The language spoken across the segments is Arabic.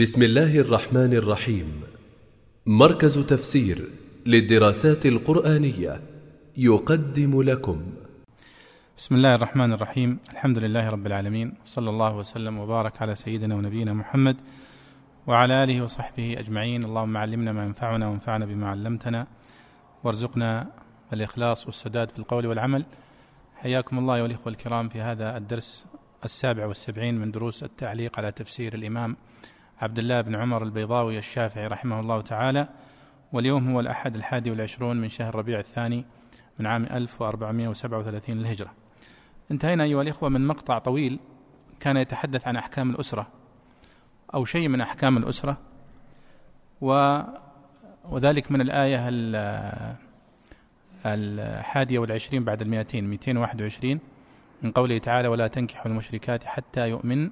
بسم الله الرحمن الرحيم. مركز تفسير للدراسات القرآنية يقدم لكم. بسم الله الرحمن الرحيم. الحمد لله رب العالمين. صلى الله وسلم وبارك على سيدنا ونبينا محمد وعلى آله وصحبه أجمعين. اللهم علمنا ما ينفعنا وانفعنا بما علمتنا. وارزقنا الإخلاص والسداد في القول والعمل. حياكم الله الإخوة الكرام في هذا الدرس السابع والسبعين من دروس التعليق على تفسير الإمام عبد الله بن عمر البيضاوي الشافعي رحمه الله تعالى واليوم هو الأحد الحادي والعشرون من شهر ربيع الثاني من عام 1437 للهجرة. انتهينا أيها الإخوة من مقطع طويل كان يتحدث عن أحكام الأسرة أو شيء من أحكام الأسرة و وذلك من الآية الحادية والعشرين بعد المئتين 221 من قوله تعالى ولا تنكحوا المشركات حتى يؤمن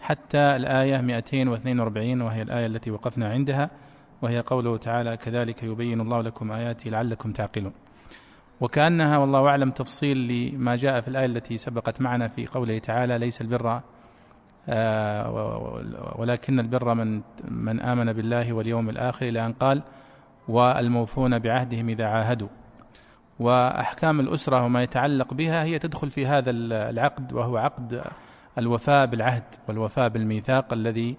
حتى الآية 242 وهي الآية التي وقفنا عندها وهي قوله تعالى كذلك يبين الله لكم آياته لعلكم تعقلون وكأنها والله أعلم تفصيل لما جاء في الآية التي سبقت معنا في قوله تعالى ليس البر آه، ولكن البر من من آمن بالله واليوم الآخر إلى أن قال والموفون بعهدهم إذا عاهدوا وأحكام الأسرة وما يتعلق بها هي تدخل في هذا العقد وهو عقد الوفاء بالعهد والوفاء بالميثاق الذي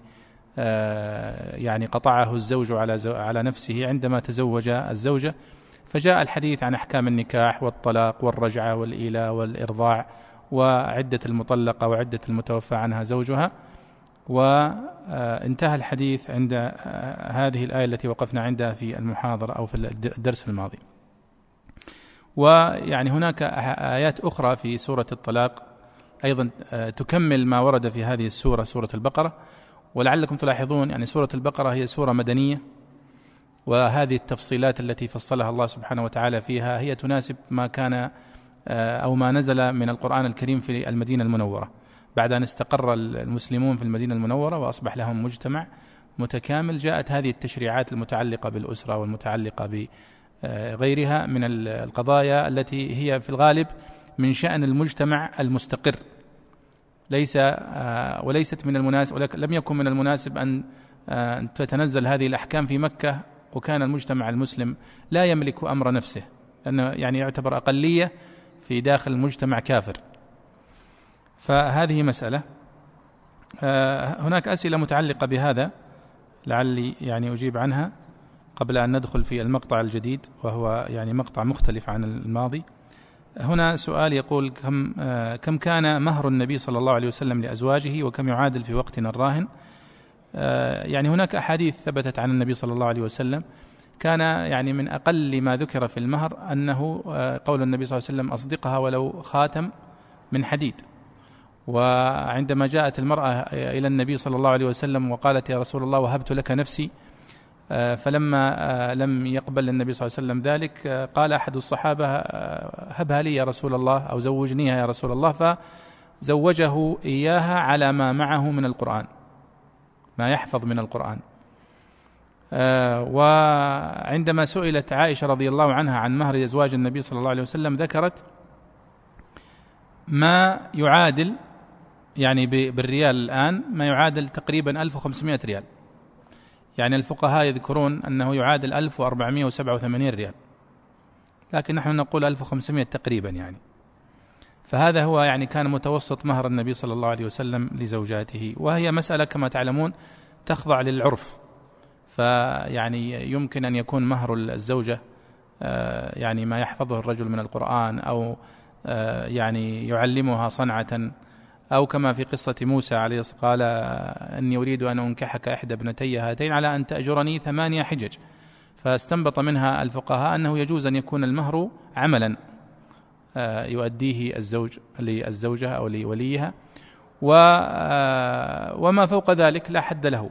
آه، يعني قطعه الزوج على على نفسه عندما تزوج الزوجة فجاء الحديث عن أحكام النكاح والطلاق والرجعة والإيلاء والإرضاع وعدة المطلقة وعدة المتوفى عنها زوجها وانتهى الحديث عند آه، هذه الآية التي وقفنا عندها في المحاضرة أو في الدرس الماضي. ويعني هناك آيات أخرى في سورة الطلاق أيضا آه، تكمل ما ورد في هذه السورة سورة البقرة. ولعلكم تلاحظون يعني سورة البقرة هي سورة مدنية وهذه التفصيلات التي فصلها الله سبحانه وتعالى فيها هي تناسب ما كان آه، أو ما نزل من القرآن الكريم في المدينة المنورة. بعد أن استقر المسلمون في المدينة المنورة وأصبح لهم مجتمع متكامل جاءت هذه التشريعات المتعلقة بالأسرة والمتعلقة بغيرها من القضايا التي هي في الغالب من شأن المجتمع المستقر. ليس آه، وليست من المناسب لم يكن من المناسب أن آه، تتنزل هذه الأحكام في مكة وكان المجتمع المسلم لا يملك أمر نفسه لأنه يعني يعتبر أقلية في داخل المجتمع كافر. فهذه مسألة. آه، هناك أسئلة متعلقة بهذا لعلي يعني أجيب عنها قبل أن ندخل في المقطع الجديد وهو يعني مقطع مختلف عن الماضي. هنا سؤال يقول كم آه، كم كان مهر النبي صلى الله عليه وسلم لأزواجه وكم يعادل في وقتنا الراهن آه، يعني هناك أحاديث ثبتت عن النبي صلى الله عليه وسلم. كان يعني من أقل ما ذكر في المهر أنه آه، قول النبي صلى الله عليه وسلم أصدقها ولو خاتم من حديد. وعندما جاءت المرأة إلى النبي صلى الله عليه وسلم وقالت يا رسول الله وهبت لك نفسي فلما آه، لم يقبل النبي صلى الله عليه وسلم ذلك آه، قال أحد الصحابة هبها لي يا رسول الله أو زوجنيها يا رسول الله فزوجه إياها على ما معه من القرآن ما يحفظ من القرآن. وعندما سئلت عائشة رضي الله عنها عن مهر ازواج النبي صلى الله عليه وسلم ذكرت ما يعادل يعني بالريال الآن ما يعادل تقريبا 1500 ريال. يعني الفقهاء يذكرون أنه يعادل 1487 ريال. لكن نحن نقول 1500 تقريبا يعني. فهذا هو يعني كان متوسط مهر النبي صلى الله عليه وسلم لزوجاته. وهي مسألة كما تعلمون تخضع للعرف. فيعني يمكن أن يكون مهر الزوجة آه، يعني ما يحفظه الرجل من القرآن أو آه، يعني يعلمها صنعة. أو كما في قصة موسى عليه قال إني أريد أن أنكحك إحدى ابنتي هاتين على أن تأجرني ثمانية حجج. فاستنبط منها الفقهاء أنه يجوز أن يكون المهر عملا آه، يؤديه الزوج للزوجة أو لوليها. آه، وما فوق ذلك لا حد له.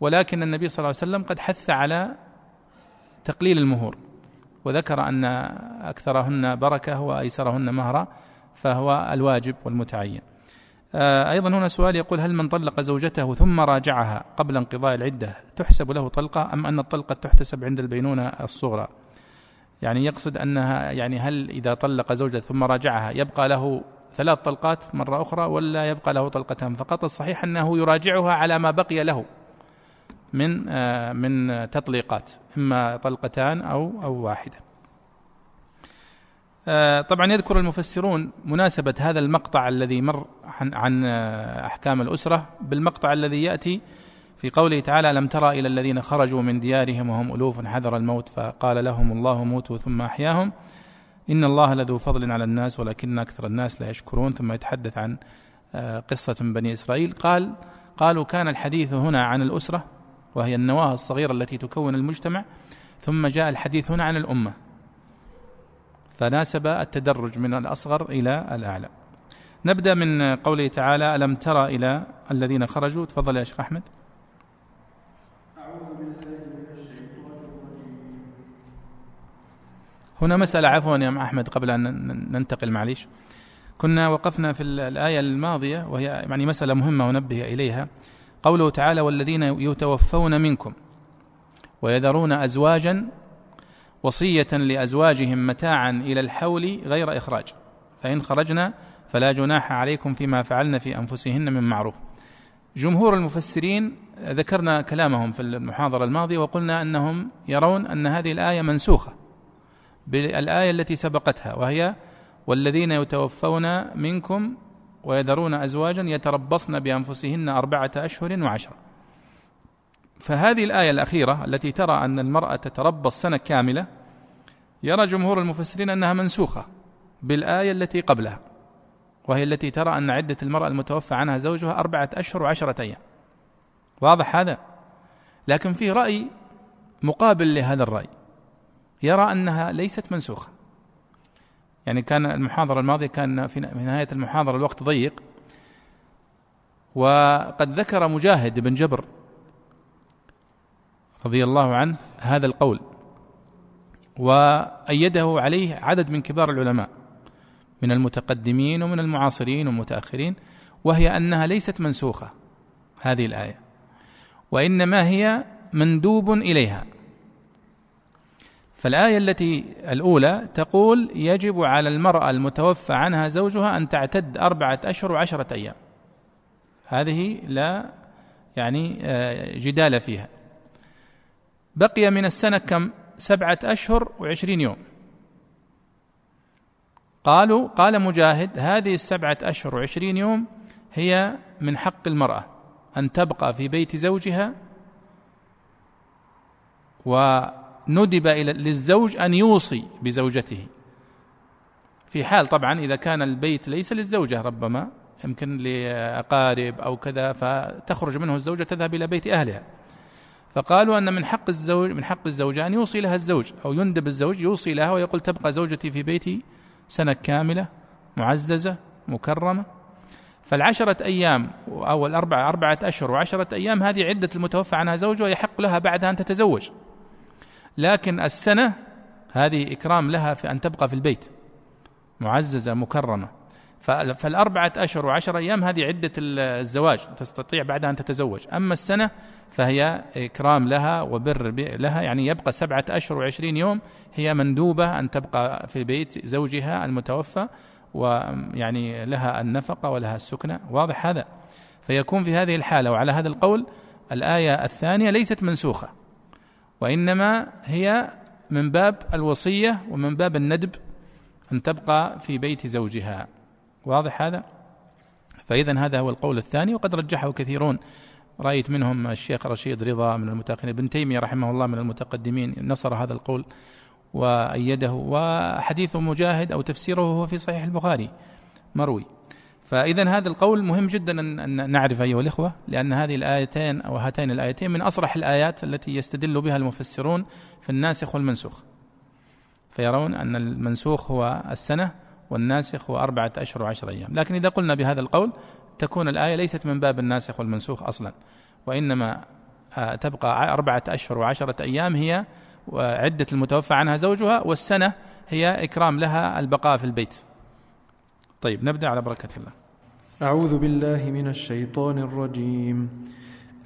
ولكن النبي صلى الله عليه وسلم قد حث على تقليل المهور. وذكر أن أكثرهن بركة وأيسرهن مهرا فهو الواجب والمتعين. أيضا هنا سؤال يقول هل من طلق زوجته ثم راجعها قبل انقضاء العدة تحسب له طلقة أم أن الطلقة تحتسب عند البينونة الصغرى؟ يعني يقصد أنها يعني هل إذا طلق زوجته ثم راجعها يبقى له ثلاث طلقات مرة أخرى ولا يبقى له طلقتان؟ فقط الصحيح أنه يراجعها على ما بقي له من آه، من تطليقات إما طلقتان أو أو واحدة. آه، طبعا يذكر المفسرون مناسبة هذا المقطع الذي مر عن آه، أحكام الأسرة بالمقطع الذي يأتي في قوله تعالى لم ترى إلى الذين خرجوا من ديارهم وهم ألوف حذر الموت فقال لهم الله موتوا ثم أحياهم. إن الله لذو فضل على الناس ولكن أكثر الناس لا يشكرون. ثم يتحدث عن آه، قصة من بني إسرائيل. قال قالوا كان الحديث هنا عن الأسرة وهي النواة الصغيرة التي تكون المجتمع. ثم جاء الحديث هنا عن الأمة. فناسب التدرج من الأصغر إلى الأعلى. نبدأ من قوله تعالى ألم ترى إلى الذين خرجوا؟ تفضل يا شيخ أحمد. هنا مسألة عفوا يا أحمد قبل أن ننتقل معليش. كنا وقفنا في الآية الماضية وهي يعني مسألة مهمة ونبه إليها. قوله تعالى والذين يتوفون منكم ويذرون أزواجا وصية لأزواجهم متاعا إلى الحول غير إخراج. فإن خرجنا فلا جناح عليكم فيما فعلن في أنفسهن من معروف. جمهور المفسرين ذكرنا كلامهم في المحاضرة الماضية وقلنا أنهم يرون أن هذه الآية منسوخة بالآية التي سبقتها وهي والذين يتوفون منكم ويذرون أزواجا يتربصن بأنفسهن أربعة أشهر وعشرة. فهذه الآية الأخيرة التي ترى أن المرأة تتربص سنة كاملة يرى جمهور المفسرين أنها منسوخة بالآية التي قبلها وهي التي ترى أن عدة المرأة المتوفى عنها زوجها أربعة أشهر وعشرة أيام. واضح هذا؟ لكن في رأي مقابل لهذا الرأي يرى أنها ليست منسوخة. يعني كان المحاضرة الماضية كان في نهاية المحاضرة الوقت ضيق وقد ذكر مجاهد بن جبر رضي الله عنه هذا القول وأيده عليه عدد من كبار العلماء من المتقدمين ومن المعاصرين والمتأخرين وهي أنها ليست منسوخة هذه الآية وإنما هي مندوب إليها. فالآية التي الأولى تقول يجب على المرأة المتوفى عنها زوجها أن تعتد أربعة أشهر وعشرة أيام. هذه لا يعني آه، جدال فيها. بقي من السنة كم؟ سبعة أشهر وعشرين يوم. قالوا قال مجاهد هذه السبعة أشهر وعشرين يوم هي من حق المرأة أن تبقى في بيت زوجها وندب إلى للزوج أن يوصي بزوجته. في حال طبعا إذا كان البيت ليس للزوجة ربما يمكن لأقارب أو كذا فتخرج منه الزوجة تذهب إلى بيت أهلها. فقالوا أن من حق الزوج من حق الزوجة أن يوصي لها الزوج أو يندب الزوج يوصي لها ويقول تبقى زوجتي في بيتي سنة كاملة معززة مكرمة. فالعشرة أيام أو الأربعة أربعة أشهر وعشرة أيام هذه عدة المتوفى عنها زوجها يحق لها بعدها أن تتزوج. لكن السنة هذه إكرام لها في أن تبقى في البيت معززة مكرمة. فالأربعة أشهر وعشر أيام هذه عدة الزواج تستطيع بعدها أن تتزوج. أما السنة فهي إكرام لها وبر لها يعني يبقى سبعة أشهر وعشرين يوم هي مندوبة أن تبقى في بيت زوجها المتوفى ويعني لها النفقة ولها السكنة. واضح هذا؟ فيكون في هذه الحالة. وعلى هذا القول الآية الثانية ليست منسوخة وإنما هي من باب الوصية ومن باب الندب أن تبقى في بيت زوجها. واضح هذا؟ فإذا هذا هو القول الثاني وقد رجحه كثيرون. رأيت منهم الشيخ رشيد رضا من المتأخرين ابن تيمية رحمه الله من المتقدمين نصر هذا القول وأيده. وحديث مجاهد أو تفسيره هو في صحيح البخاري مروي. فإذا هذا القول مهم جدا أن نعرف أيها الإخوة لأن هذه الآيتين أو هاتين الآيتين من أصرح الآيات التي يستدل بها المفسرون في الناسخ والمنسوخ. فيرون أن المنسوخ هو السنة والناسخ هو أربعة أشهر وعشر أيام. لكن إذا قلنا بهذا القول تكون الآية ليست من باب الناسخ والمنسوخ أصلا. وإنما آه، تبقى أربعة أشهر وعشرة أيام هي عدة المتوفى عنها زوجها والسنة هي إكرام لها البقاء في البيت. طيب نبدأ على بركة الله. أعوذ بالله من الشيطان الرجيم.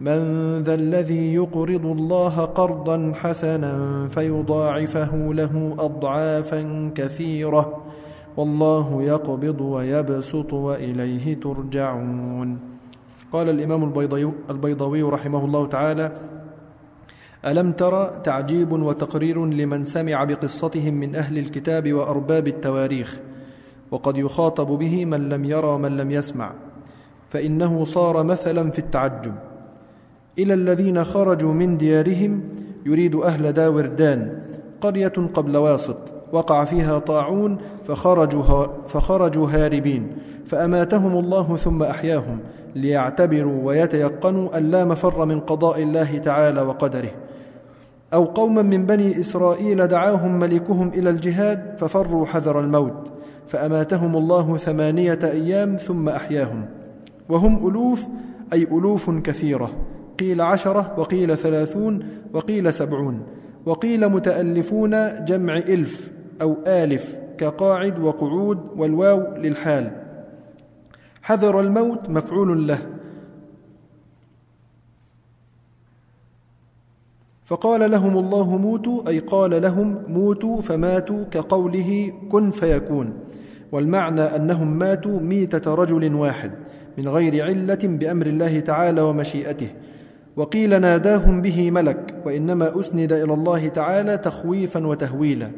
من ذا الذي يقرض الله قرضا حسنا فيضاعفه له أضعافا كثيرة والله يقبض ويبسط وإليه ترجعون. قال الإمام البيضوي, رحمه الله تعالى ألم تر تعجيب وتقرير لمن سمع بقصتهم من أهل الكتاب وأرباب التواريخ؟ وقد يخاطب به من لم يرى من لم يسمع. فإنه صار مثلا في التعجب. إلى الذين خرجوا من ديارهم يريد أهل داوردان قرية قبل واسط وقع فيها طاعون فخرجوا, فخرجوا هاربين فأماتهم الله ثم أحياهم ليعتبروا ويتيقنوا أن لا مفر من قضاء الله تعالى وقدره. أو قوما من بني إسرائيل دعاهم ملكهم إلى الجهاد ففروا حذر الموت فأماتهم الله ثمانية أيام ثم أحياهم. وهم ألوف أي ألوف كثيرة. قيل عشرة وقيل ثلاثون وقيل سبعون. وقيل متألفون جمع إلف أو آلف كقاعد وقعود والواو للحال. حذر الموت مفعول له. فقال لهم الله موتوا أي قال لهم موتوا فماتوا كقوله كن فيكون. والمعنى أنهم ماتوا ميتة رجل واحد من غير علة بأمر الله تعالى ومشيئته. وقيل ناداهم به ملك وإنما أسند إلى الله تعالى تخويفا وتهويلا.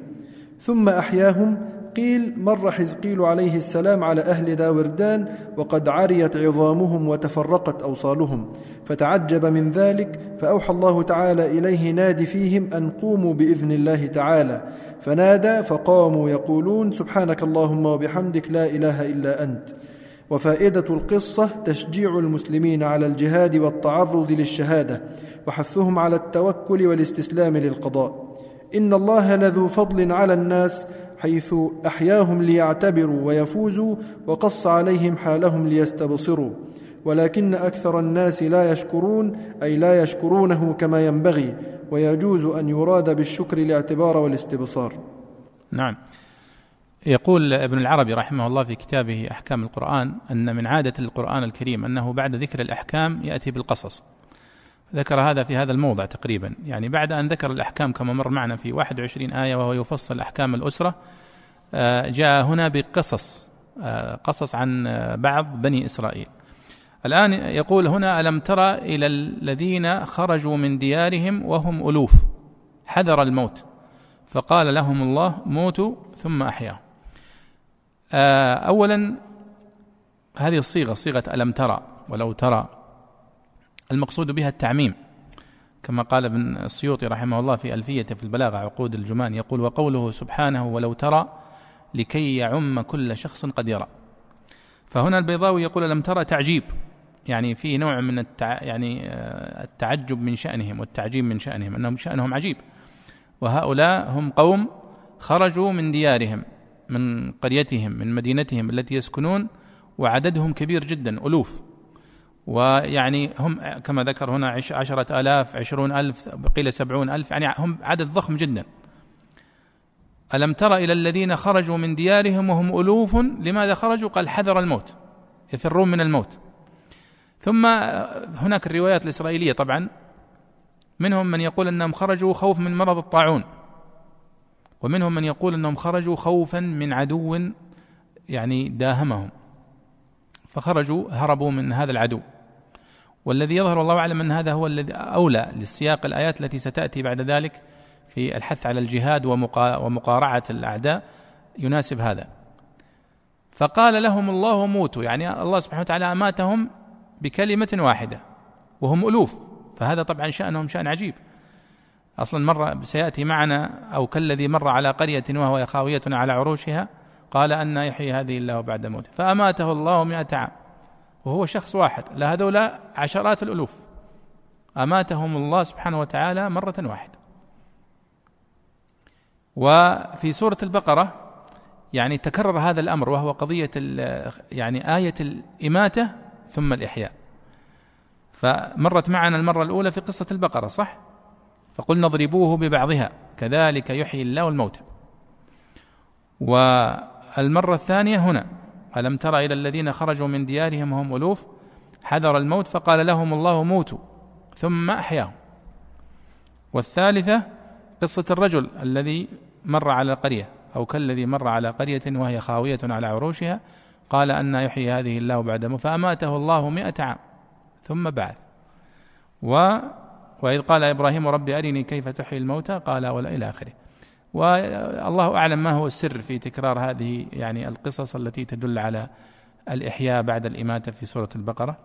ثم أحياهم قيل مر حزقيل عليه السلام على أهل داوردان وقد عريت عظامهم وتفرقت أوصالهم. فتعجب من ذلك فأوحى الله تعالى إليه نادي فيهم أن قوموا بإذن الله تعالى. فنادى فقاموا يقولون سبحانك اللهم وبحمدك لا إله إلا أنت. وفائدة القصة تشجيع المسلمين على الجهاد والتعرض للشهادة وحثهم على التوكل والاستسلام للقضاء. إن الله لذو فضل على الناس حيث أحياهم ليعتبروا ويفوزوا وقص عليهم حالهم ليستبصروا. ولكن أكثر الناس لا يشكرون أي لا يشكرونه كما ينبغي ويجوز أن يراد بالشكر الاعتبار والاستبصار. نعم. يقول ابن العربي رحمه الله في كتابه أحكام القرآن أن من عادة القرآن الكريم أنه بعد ذكر الأحكام يأتي بالقصص. ذكر هذا في هذا الموضع تقريبا. يعني بعد أن ذكر الأحكام كما مر معنا في 21 آية وهو يفصل أحكام الأسرة آه، جاء هنا بقصص آه، قصص عن آه، بعض بني إسرائيل. الآن يقول هنا ألم ترى إلى الذين خرجوا من ديارهم وهم ألوف؟ حذر الموت. فقال لهم الله موتوا ثم أحياهم أولا هذه الصيغة صيغة ألم ترى ولو ترى. المقصود بها التعميم. كما قال ابن السيوطي رحمه الله في ألفية في البلاغة عقود الجمان يقول وقوله سبحانه ولو ترى لكي يعم كل شخص قد يرى. فهنا البيضاوي يقول لم ترى تعجيب؟ يعني في نوع من التع... يعني آه، التعجب من شأنهم والتعجيب من شأنهم أنهم شأنهم عجيب. وهؤلاء هم قوم خرجوا من ديارهم. من قريتهم من مدينتهم التي يسكنون وعددهم كبير جدا ألوف. ويعني هم كما ذكر هنا عشرة آلاف عشرون ألف قيل سبعون ألف يعني هم عدد ضخم جدا. ألم تر إلى الذين خرجوا من ديارهم وهم ألوف؟ لماذا خرجوا؟ قال حذر الموت يفرون من الموت. ثم هناك الروايات الإسرائيلية طبعا منهم من يقول أنهم خرجوا خوف من مرض الطاعون. ومنهم من يقول أنهم خرجوا خوفا من عدو يعني داهمهم. فخرجوا هربوا من هذا العدو. والذي يظهر الله أعلم أن هذا هو الذي أولى للسياق الآيات التي ستأتي بعد ذلك في الحث على الجهاد ومقارعة الأعداء. يناسب هذا. فقال لهم الله موتوا يعني الله سبحانه وتعالى أماتهم بكلمة واحدة وهم ألوف. فهذا طبعا شأنهم شأن عجيب. أصلا مر سيأتي معنا أو كالذي مر على قرية وهو خاويه على عروشها قال أن يحيي هذه الله بعد موته فأماته الله مئة عام وهو شخص واحد لا هذولا عشرات الألوف أماتهم الله سبحانه وتعالى مرة واحدة وفي سورة البقرة يعني تكرر هذا الأمر وهو قضية يعني آية الإماتة ثم الإحياء فمرت معنا المرة الأولى في قصة البقرة صح؟ فقلنا اضربوه ببعضها. كذلك يحيي الله الموتى. والمرة الثانية هنا ألم تر إلى الذين خرجوا من ديارهم وهم ألوف؟ حذر الموت فقال لهم الله موتوا ثم أحياهم. والثالثة قصة الرجل الذي مر على قرية أو كالذي مر على قرية وهي خاوية على عروشها قال أن يحيي هذه الله بعد فأماته الله مئة عام ثم بعث. و وإذ قال إبراهيم رب أرني كيف تحيي الموتى؟ قال ولا إلى آخره. والله أعلم ما هو السر في تكرار هذه يعني القصص التي تدل على الإحياء بعد الإماتة في سورة البقرة.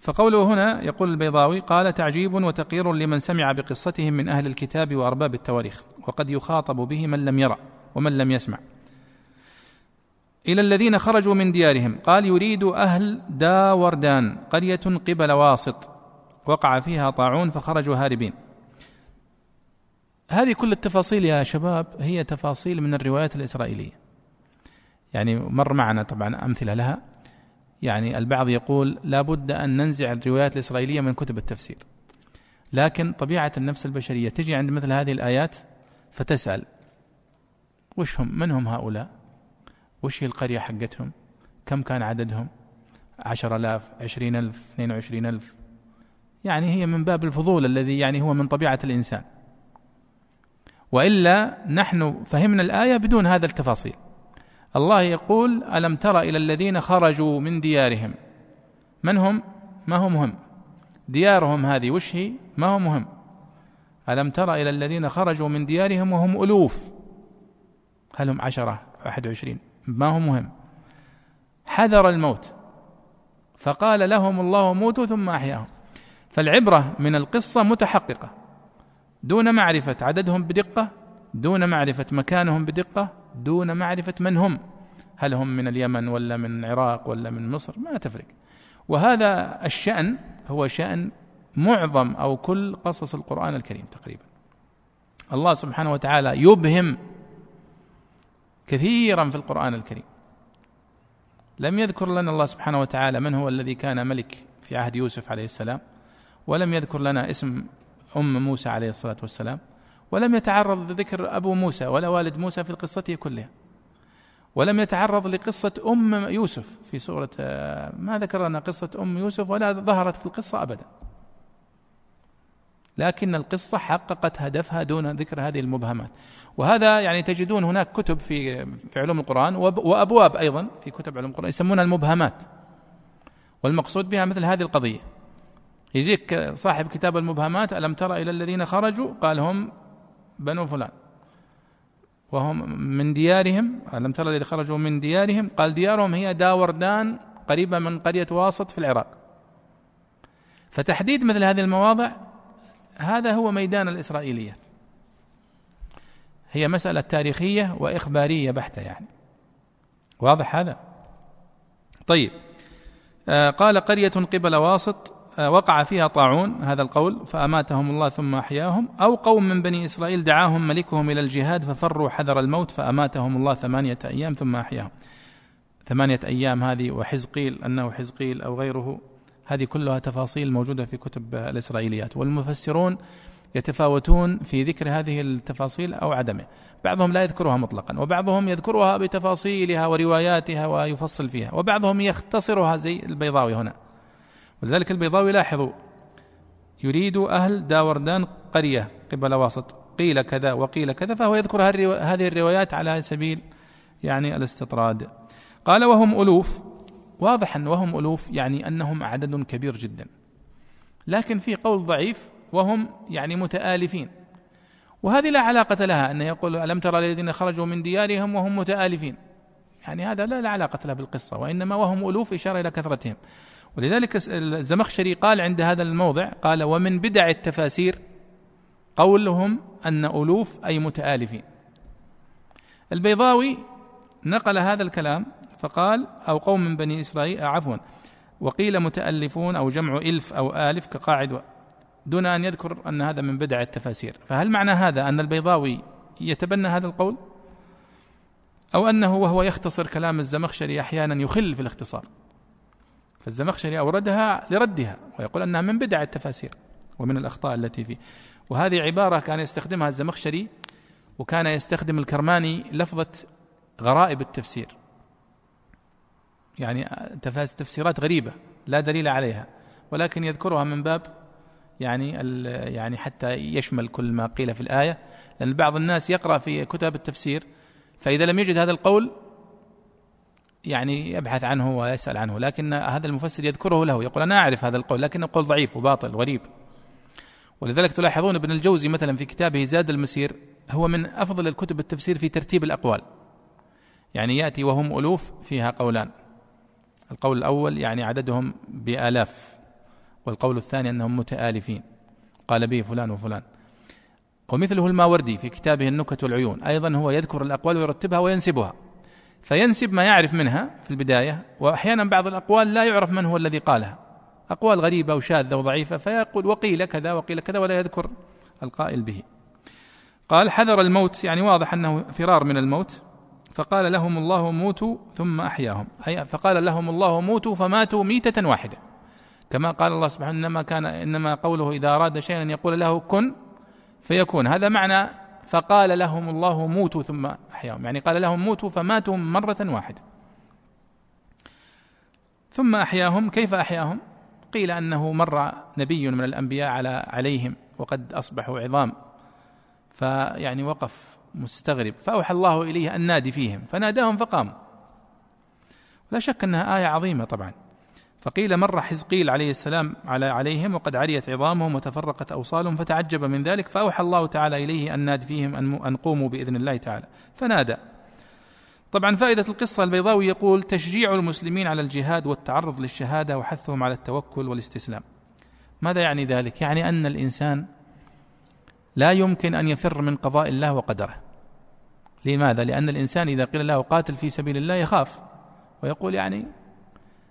فقوله هنا يقول البيضاوي قال تعجيب وتقير لمن سمع بقصتهم من أهل الكتاب وأرباب التواريخ وقد يخاطب به من لم يرى ومن لم يسمع. إلى الذين خرجوا من ديارهم قال يريد أهل داوردان قرية قبل واسط. وقع فيها طاعون فخرجوا هاربين. هذه كل التفاصيل يا شباب هي تفاصيل من الروايات الإسرائيلية. يعني مر معنا طبعا أمثلة لها. يعني البعض يقول لا بد أن ننزع الروايات الإسرائيلية من كتب التفسير. لكن طبيعة النفس البشرية تجي عند مثل هذه الآيات فتسأل وش هم؟ من هم هؤلاء؟ وش هي القرية حقتهم؟ كم كان عددهم؟ عشر ألاف عشرين ألف اثنين وعشرين ألف. يعني هي من باب الفضول الذي يعني هو من طبيعة الإنسان. وإلا نحن فهمنا الآية بدون هذا التفاصيل. الله يقول ألم تر إلى الذين خرجوا من ديارهم؟ من هم؟ ما هو مهم ديارهم هذه وش هي؟ ما هو مهم ألم تر إلى الذين خرجوا من ديارهم وهم ألوف؟ هل هم عشرة واحد وعشرين؟ ما هو مهم حذر الموت. فقال لهم الله موتوا ثم أحياهم. فالعبرة من القصة متحققة. دون معرفة عددهم بدقة دون معرفة مكانهم بدقة دون معرفة من هم. هل هم من اليمن ولا من العراق ولا من مصر؟ ما تفرق. وهذا الشأن هو شأن معظم أو كل قصص القرآن الكريم تقريبا. الله سبحانه وتعالى يبهم كثيرا في القرآن الكريم. لم يذكر لنا الله سبحانه وتعالى من هو الذي كان ملك في عهد يوسف عليه السلام. ولم يذكر لنا اسم أم موسى عليه الصلاة والسلام ولم يتعرض ذكر أبو موسى ولا والد موسى في قصته كلها. ولم يتعرض لقصة أم يوسف في سورة ما ذكر لنا قصة أم يوسف ولا ظهرت في القصة أبدا. لكن القصة حققت هدفها دون ذكر هذه المبهمات. وهذا يعني تجدون هناك كتب في في علوم القرآن وأبواب أيضا في كتب علوم القرآن يسمونها المبهمات. والمقصود بها مثل هذه القضية. يجيك صاحب كتاب المبهمات ألم ترى إلى الذين خرجوا؟ قال هم بنو فلان. وهم من ديارهم ألم ترى الذين خرجوا من ديارهم؟ قال ديارهم هي داوردان قريبة من قرية واسط في العراق. فتحديد مثل هذه المواضع هذا هو ميدان الإسرائيليات هي مسألة تاريخية وإخبارية بحتة يعني. واضح هذا؟ طيب. آه قال قرية قبل واسط وقع فيها طاعون هذا القول فأماتهم الله ثم أحياهم. أو قوم من بني إسرائيل دعاهم ملكهم إلى الجهاد ففروا حذر الموت فأماتهم الله ثمانية أيام ثم أحياهم. ثمانية أيام هذه وحزقيل أنه حزقيل أو غيره هذه كلها تفاصيل موجودة في كتب الإسرائيليات. والمفسرون يتفاوتون في ذكر هذه التفاصيل أو عدمه. بعضهم لا يذكرها مطلقا وبعضهم يذكرها بتفاصيلها ورواياتها ويفصل فيها وبعضهم يختصرها زي البيضاوي هنا. ولذلك البيضاوي لاحظوا يريد أهل داوردان قرية قبل واسط قيل كذا وقيل كذا فهو يذكر هذه الروايات على سبيل يعني الاستطراد. قال وهم ألوف. واضح أن وهم ألوف يعني أنهم عدد كبير جدا. لكن في قول ضعيف وهم يعني متآلفين. وهذه لا علاقة لها أن يقول ألم ترى الذين خرجوا من ديارهم وهم متآلفين؟ يعني هذا لا, لا علاقة له بالقصة وإنما وهم ألوف إشارة إلى كثرتهم. ولذلك الزمخشري قال عند هذا الموضع قال ومن بدع التفاسير قولهم أن ألوف أي متآلفين. البيضاوي نقل هذا الكلام فقال أو قوم من بني إسرائيل عفوا وقيل متألفون أو جمع إلف أو آلف كقاعد دون أن يذكر أن هذا من بدع التفاسير. فهل معنى هذا أن البيضاوي يتبنى هذا القول؟ أو أنه وهو يختصر كلام الزمخشري أحيانا يخل في الاختصار؟ فالزمخشري أوردها لردها ويقول أنها من بدع التفاسير ومن الأخطاء التي فيه. وهذه عبارة كان يستخدمها الزمخشري وكان يستخدم الكرماني لفظة غرائب التفسير. يعني تفسيرات غريبة لا دليل عليها ولكن يذكرها من باب يعني يعني حتى يشمل كل ما قيل في الآية. لأن بعض الناس يقرأ في كتب التفسير فإذا لم يجد هذا القول يعني يبحث عنه ويسأل عنه لكن هذا المفسر يذكره له يقول أنا أعرف هذا القول لكنه قول ضعيف وباطل غريب ولذلك تلاحظون ابن الجوزي مثلا في كتابه زاد المسير هو من أفضل الكتب التفسير في ترتيب الأقوال. يعني يأتي وهم ألوف فيها قولان. القول الأول يعني عددهم بآلاف والقول الثاني أنهم متآلفين. قال به فلان وفلان. ومثله الماوردي في كتابه النكت والعيون أيضا هو يذكر الأقوال ويرتبها وينسبها. فينسب ما يعرف منها في البداية وأحيانا بعض الأقوال لا يعرف من هو الذي قالها. أقوال غريبة وشاذة وضعيفة فيقول وقيل كذا وقيل كذا ولا يذكر القائل به. قال حذر الموت. يعني واضح أنه فرار من الموت. فقال لهم الله موتوا ثم أحياهم. أي فقال لهم الله موتوا فماتوا ميتة واحدة. كما قال الله سبحانه إنما كان إنما قوله إذا أراد شيئا أن يقول له كن فيكون. هذا معنى فقال لهم الله موتوا ثم أحياهم. يعني قال لهم موتوا فماتوا مرة واحدة. ثم أحياهم كيف أحياهم؟ قيل أنه مر نبي من الأنبياء على عليهم وقد أصبحوا عظام. فيعني وقف مستغرب. فأوحى الله إليه أن نادي فيهم. فناداهم فقاموا. لا شك أنها آية عظيمة طبعا. فقيل مر حزقيل عليه السلام على عليهم وقد عريت عظامهم وتفرقت أوصالهم فتعجب من ذلك فأوحى الله تعالى إليه أن ناد فيهم أن قوموا بإذن الله تعالى. فنادى. طبعا فائدة القصة البيضاوي يقول تشجيع المسلمين على الجهاد والتعرض للشهادة وحثهم على التوكل والاستسلام. ماذا يعني ذلك؟ يعني أن الإنسان لا يمكن أن يفر من قضاء الله وقدره. لماذا؟ لأن الإنسان إذا قيل له قاتل في سبيل الله يخاف. ويقول يعني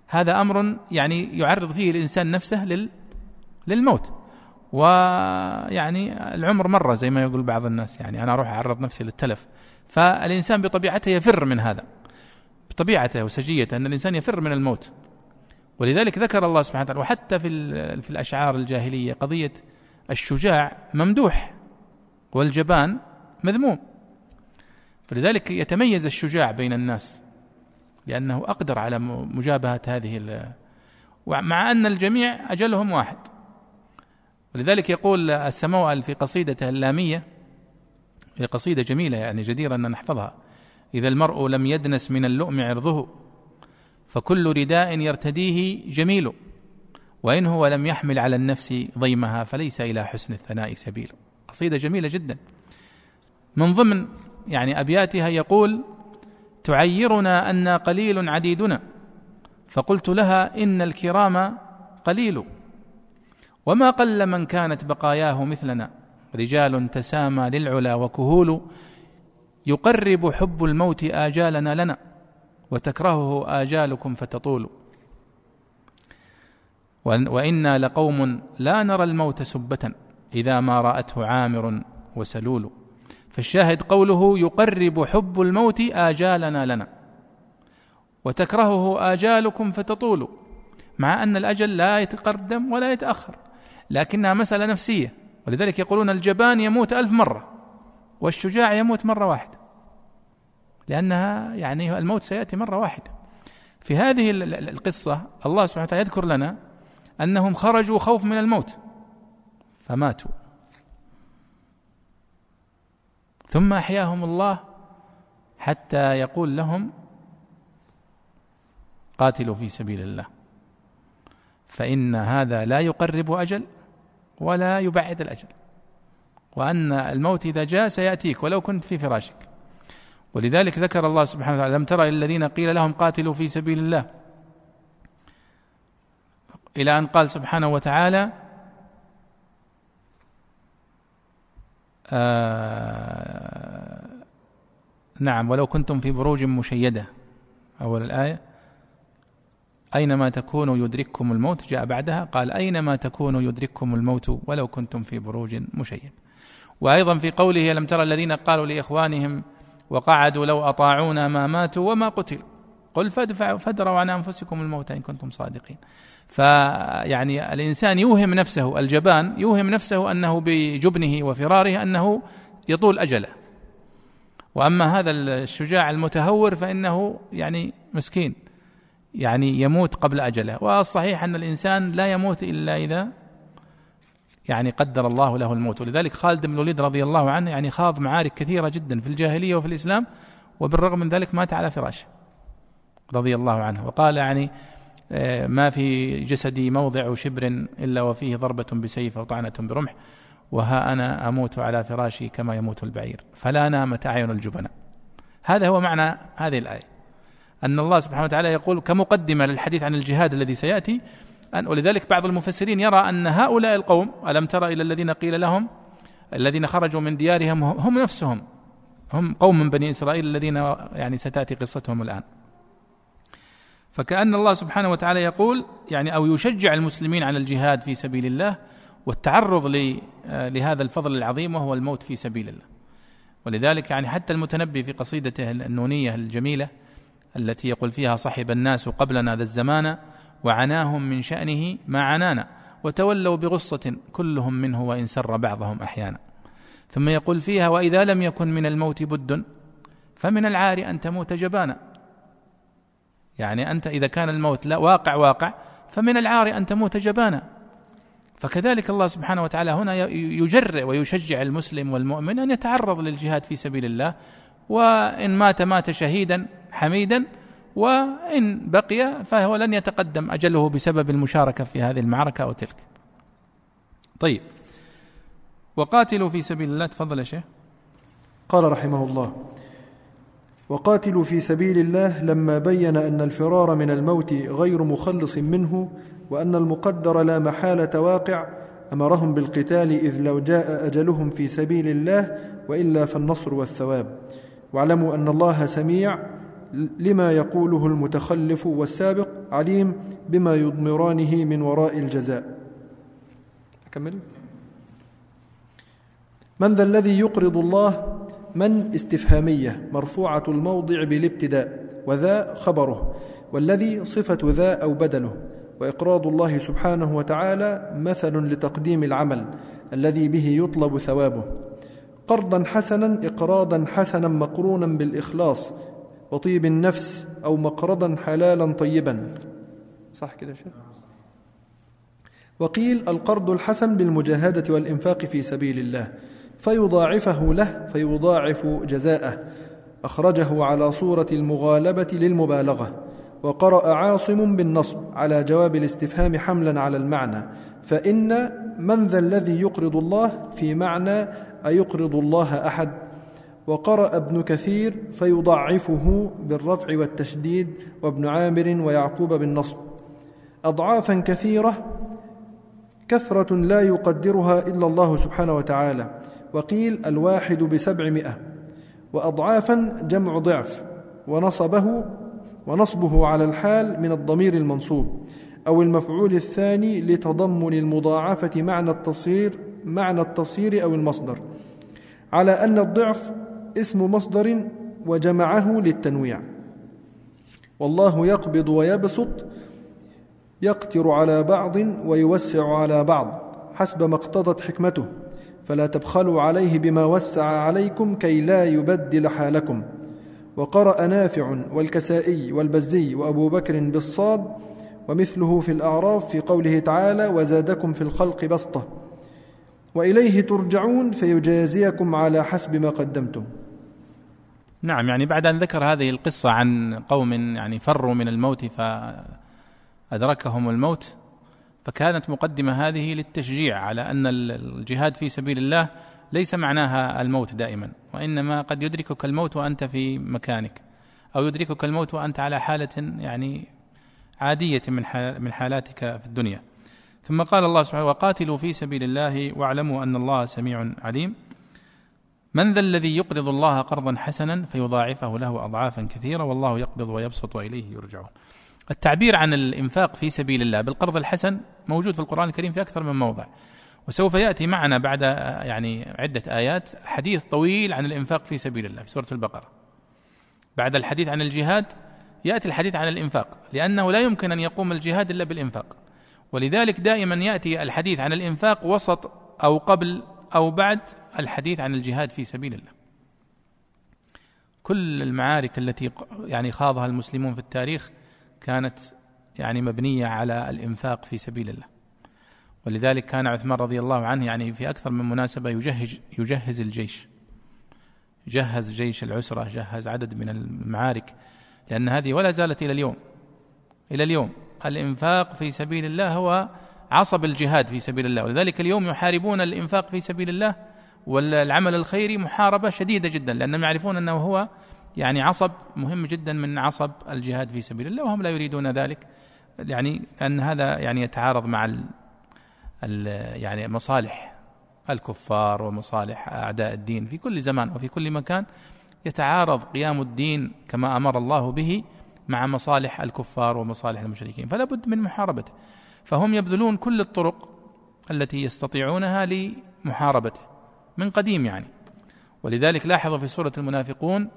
هذا أمر يعني يعرض فيه الإنسان نفسه لل للموت. ويعني العمر مرة زي ما يقول بعض الناس يعني أنا أروح أعرض نفسي للتلف. فالإنسان بطبيعته يفر من هذا بطبيعته وسجيته أن الإنسان يفر من الموت. ولذلك ذكر الله سبحانه وتعالى وحتى في في الأشعار الجاهلية قضية الشجاع ممدوح والجبان مذموم. فلذلك يتميز الشجاع بين الناس. لأنه أقدر على مجابهة هذه مع أن الجميع أجلهم واحد. ولذلك يقول السموأل في قصيدته اللامية هي قصيدة جميلة يعني جديرة أن نحفظها. إذا المرء لم يدنس من اللؤم عرضه فكل رداء يرتديه جميل وإن هو لم يحمل على النفس ضيمها فليس إلى حسن الثناء سبيل. قصيدة جميلة جدا. من ضمن يعني أبياتها يقول تعيرنا أنا قليل عديدنا. فقلت لها إن الكرام قليل. وما قل من كانت بقاياه مثلنا. رجال تسامى للعلا وكهول. يقرب حب الموت آجالنا لنا. وتكرهه آجالكم فتطول. وإنا لقوم لا نرى الموت سبة إذا ما رأته عامر وسلول. فالشاهد قوله يقرب حب الموت آجالنا لنا وتكرهه آجالكم فتطول مع أن الأجل لا يتقدم ولا يتأخر لكنها مسألة نفسية ولذلك يقولون الجبان يموت ألف مرة والشجاع يموت مرة واحدة لأنها يعني الموت سيأتي مرة واحدة. في هذه القصة الله سبحانه وتعالى يذكر لنا أنهم خرجوا خوف من الموت فماتوا. ثم أحياهم الله حتى يقول لهم قاتلوا في سبيل الله. فإن هذا لا يقرب أجل ولا يبعد الأجل. وأن الموت إذا جاء سيأتيك ولو كنت في فراشك. ولذلك ذكر الله سبحانه وتعالى لم ترى الذين قيل لهم قاتلوا في سبيل الله؟ إلى أن قال سبحانه وتعالى آه نعم ولو كنتم في بروج مشيدة. أول الآية أينما تكونوا يدرككم الموت جاء بعدها قال أينما تكونوا يدرككم الموت ولو كنتم في بروج مشيد. وأيضا في قوله لم ترى الذين قالوا لإخوانهم وقعدوا لو أطاعونا ما ماتوا وما قتلوا؟ قل فادفعوا فادروا عن أنفسكم الموت إن كنتم صادقين. فيعني الإنسان يوهم نفسه الجبان يوهم نفسه أنه بجبنه وفراره أنه يطول أجله. وأما هذا الشجاع المتهور فإنه يعني مسكين يعني يموت قبل أجله. والصحيح أن الإنسان لا يموت إلا إذا يعني قدر الله له الموت. ولذلك خالد بن الوليد رضي الله عنه يعني خاض معارك كثيرة جدا في الجاهلية وفي الإسلام وبالرغم من ذلك مات على فراشه رضي الله عنه. وقال يعني ما في جسدي موضع شبر إلا وفيه ضربة بسيف أو طعنة برمح وها أنا أموت على فراشي كما يموت البعير فلا نامت أعين الجبناء. هذا هو معنى هذه الآية. أن الله سبحانه وتعالى يقول كمقدمة للحديث عن الجهاد الذي سيأتي أن ولذلك بعض المفسرين يرى أن هؤلاء القوم ألم تر إلى الذين قيل لهم الذين خرجوا من ديارهم هم نفسهم هم قوم من بني إسرائيل الذين يعني ستأتي قصتهم الآن. فكأن الله سبحانه وتعالى يقول يعني أو يشجع المسلمين على الجهاد في سبيل الله والتعرض لهذا الفضل العظيم وهو الموت في سبيل الله. ولذلك يعني حتى المتنبي في قصيدته النونية الجميلة التي يقول فيها صحب الناس قبلنا ذا الزمان وعناهم من شأنه ما عنانا وتولوا بغصة كلهم منه وإن سر بعضهم أحيانا. ثم يقول فيها وإذا لم يكن من الموت بد فمن العار أن تموت جبانا. يعني أنت إذا كان الموت لا واقع واقع فمن العار أن تموت جبانا. فكذلك الله سبحانه وتعالى هنا يجرئ ويشجع المسلم والمؤمن أن يتعرض للجهاد في سبيل الله وإن مات مات شهيدا حميدا وإن بقي فهو لن يتقدم أجله بسبب المشاركة في هذه المعركة أو تلك. طيب وقاتلوا في سبيل الله. تفضل يا شيخ. قال رحمه الله وقاتلوا في سبيل الله لما بين أن الفرار من الموت غير مخلص منه وأن المقدر لا محالة واقع أمرهم بالقتال إذ لو جاء أجلهم في سبيل الله وإلا فالنصر والثواب. واعلموا أن الله سميع لما يقوله المتخلف والسابق عليم بما يضمرانه من وراء الجزاء. أكمل. من ذا الذي يقرض الله من استفهامية مرفوعة الموضع بالابتداء وذا خبره والذي صفة ذا أو بدله وإقراض الله سبحانه وتعالى مثل لتقديم العمل الذي به يطلب ثوابه. قرضا حسنا إقراضا حسنا مقرونا بالإخلاص وطيب النفس أو مقرضا حلالا طيبا. صح كده شيخ؟ وقيل القرض الحسن بالمجاهدة والإنفاق في سبيل الله. فيضاعفه له فيضاعف جزاءه. أخرجه على صورة المغالبة للمبالغة. وقرأ عاصم بالنصب على جواب الاستفهام حملا على المعنى. فإن من ذا الذي يقرض الله في معنى أيقرض الله أحد. وقرأ ابن كثير فيضعفه بالرفع والتشديد وابن عامر ويعقوب بالنصب. أضعافا كثيرة كثرة لا يقدرها إلا الله سبحانه وتعالى. وقيل الواحد بسبعمائة وأضعافا جمع ضعف ونصبه ونصبه على الحال من الضمير المنصوب أو المفعول الثاني لتضمن المضاعفة معنى التصير معنى التصير أو المصدر على أن الضعف اسم مصدر وجمعه للتنويع. والله يقبض ويبسط يقتر على بعض ويوسع على بعض حسب ما اقتضت حكمته. فلا تبخلوا عليه بما وسع عليكم كي لا يبدل حالكم. وقرأ نافع والكسائي والبزي وأبو بكر بالصاد ومثله في الأعراف في قوله تعالى وزادكم في الخلق بسطة. وإليه ترجعون فيجازيكم على حسب ما قدمتم. نعم يعني بعد أن ذكر هذه القصة عن قوم يعني فروا من الموت فأدركهم الموت فكانت مقدمة هذه للتشجيع على أن الجهاد في سبيل الله ليس معناها الموت دائما وإنما قد يدركك الموت وأنت في مكانك أو يدركك الموت وأنت على حالة يعني عادية من من حالاتك في الدنيا. ثم قال الله سبحانه وقاتلوا في سبيل الله واعلموا أن الله سميع عليم. من ذا الذي يقرض الله قرضا حسنا فيضاعفه له أضعافا كثيرة والله يقبض ويبسط وإليه يرجعون. التعبير عن الإنفاق في سبيل الله بالقرض الحسن موجود في القرآن الكريم في أكثر من موضع. وسوف يأتي معنا بعد يعني عدة آيات حديث طويل عن الإنفاق في سبيل الله في سورة البقرة. بعد الحديث عن الجهاد يأتي الحديث عن الإنفاق لأنه لا يمكن أن يقوم الجهاد إلا بالإنفاق. ولذلك دائما يأتي الحديث عن الإنفاق وسط أو قبل أو بعد الحديث عن الجهاد في سبيل الله. كل المعارك التي يعني خاضها المسلمون في التاريخ كانت يعني مبنية على الإنفاق في سبيل الله. ولذلك كان عثمان رضي الله عنه يعني في أكثر من مناسبة يجهز يجهز الجيش. جهز جيش العسرة جهز عدد من المعارك لأن هذه ولا زالت إلى اليوم. إلى اليوم. الإنفاق في سبيل الله هو عصب الجهاد في سبيل الله. ولذلك اليوم يحاربون الإنفاق في سبيل الله والعمل الخيري محاربة شديدة جدا لأنهم يعرفون أنه هو يعني عصب مهم جدا من عصب الجهاد في سبيل الله وهم لا يريدون ذلك. يعني ان هذا يعني يتعارض مع ال ال يعني مصالح الكفار ومصالح أعداء الدين في كل زمان وفي كل مكان. يتعارض قيام الدين كما أمر الله به مع مصالح الكفار ومصالح المشركين فلا بد من محاربته. فهم يبذلون كل الطرق التي يستطيعونها لمحاربته من قديم يعني. ولذلك لاحظوا في سورة المنافقون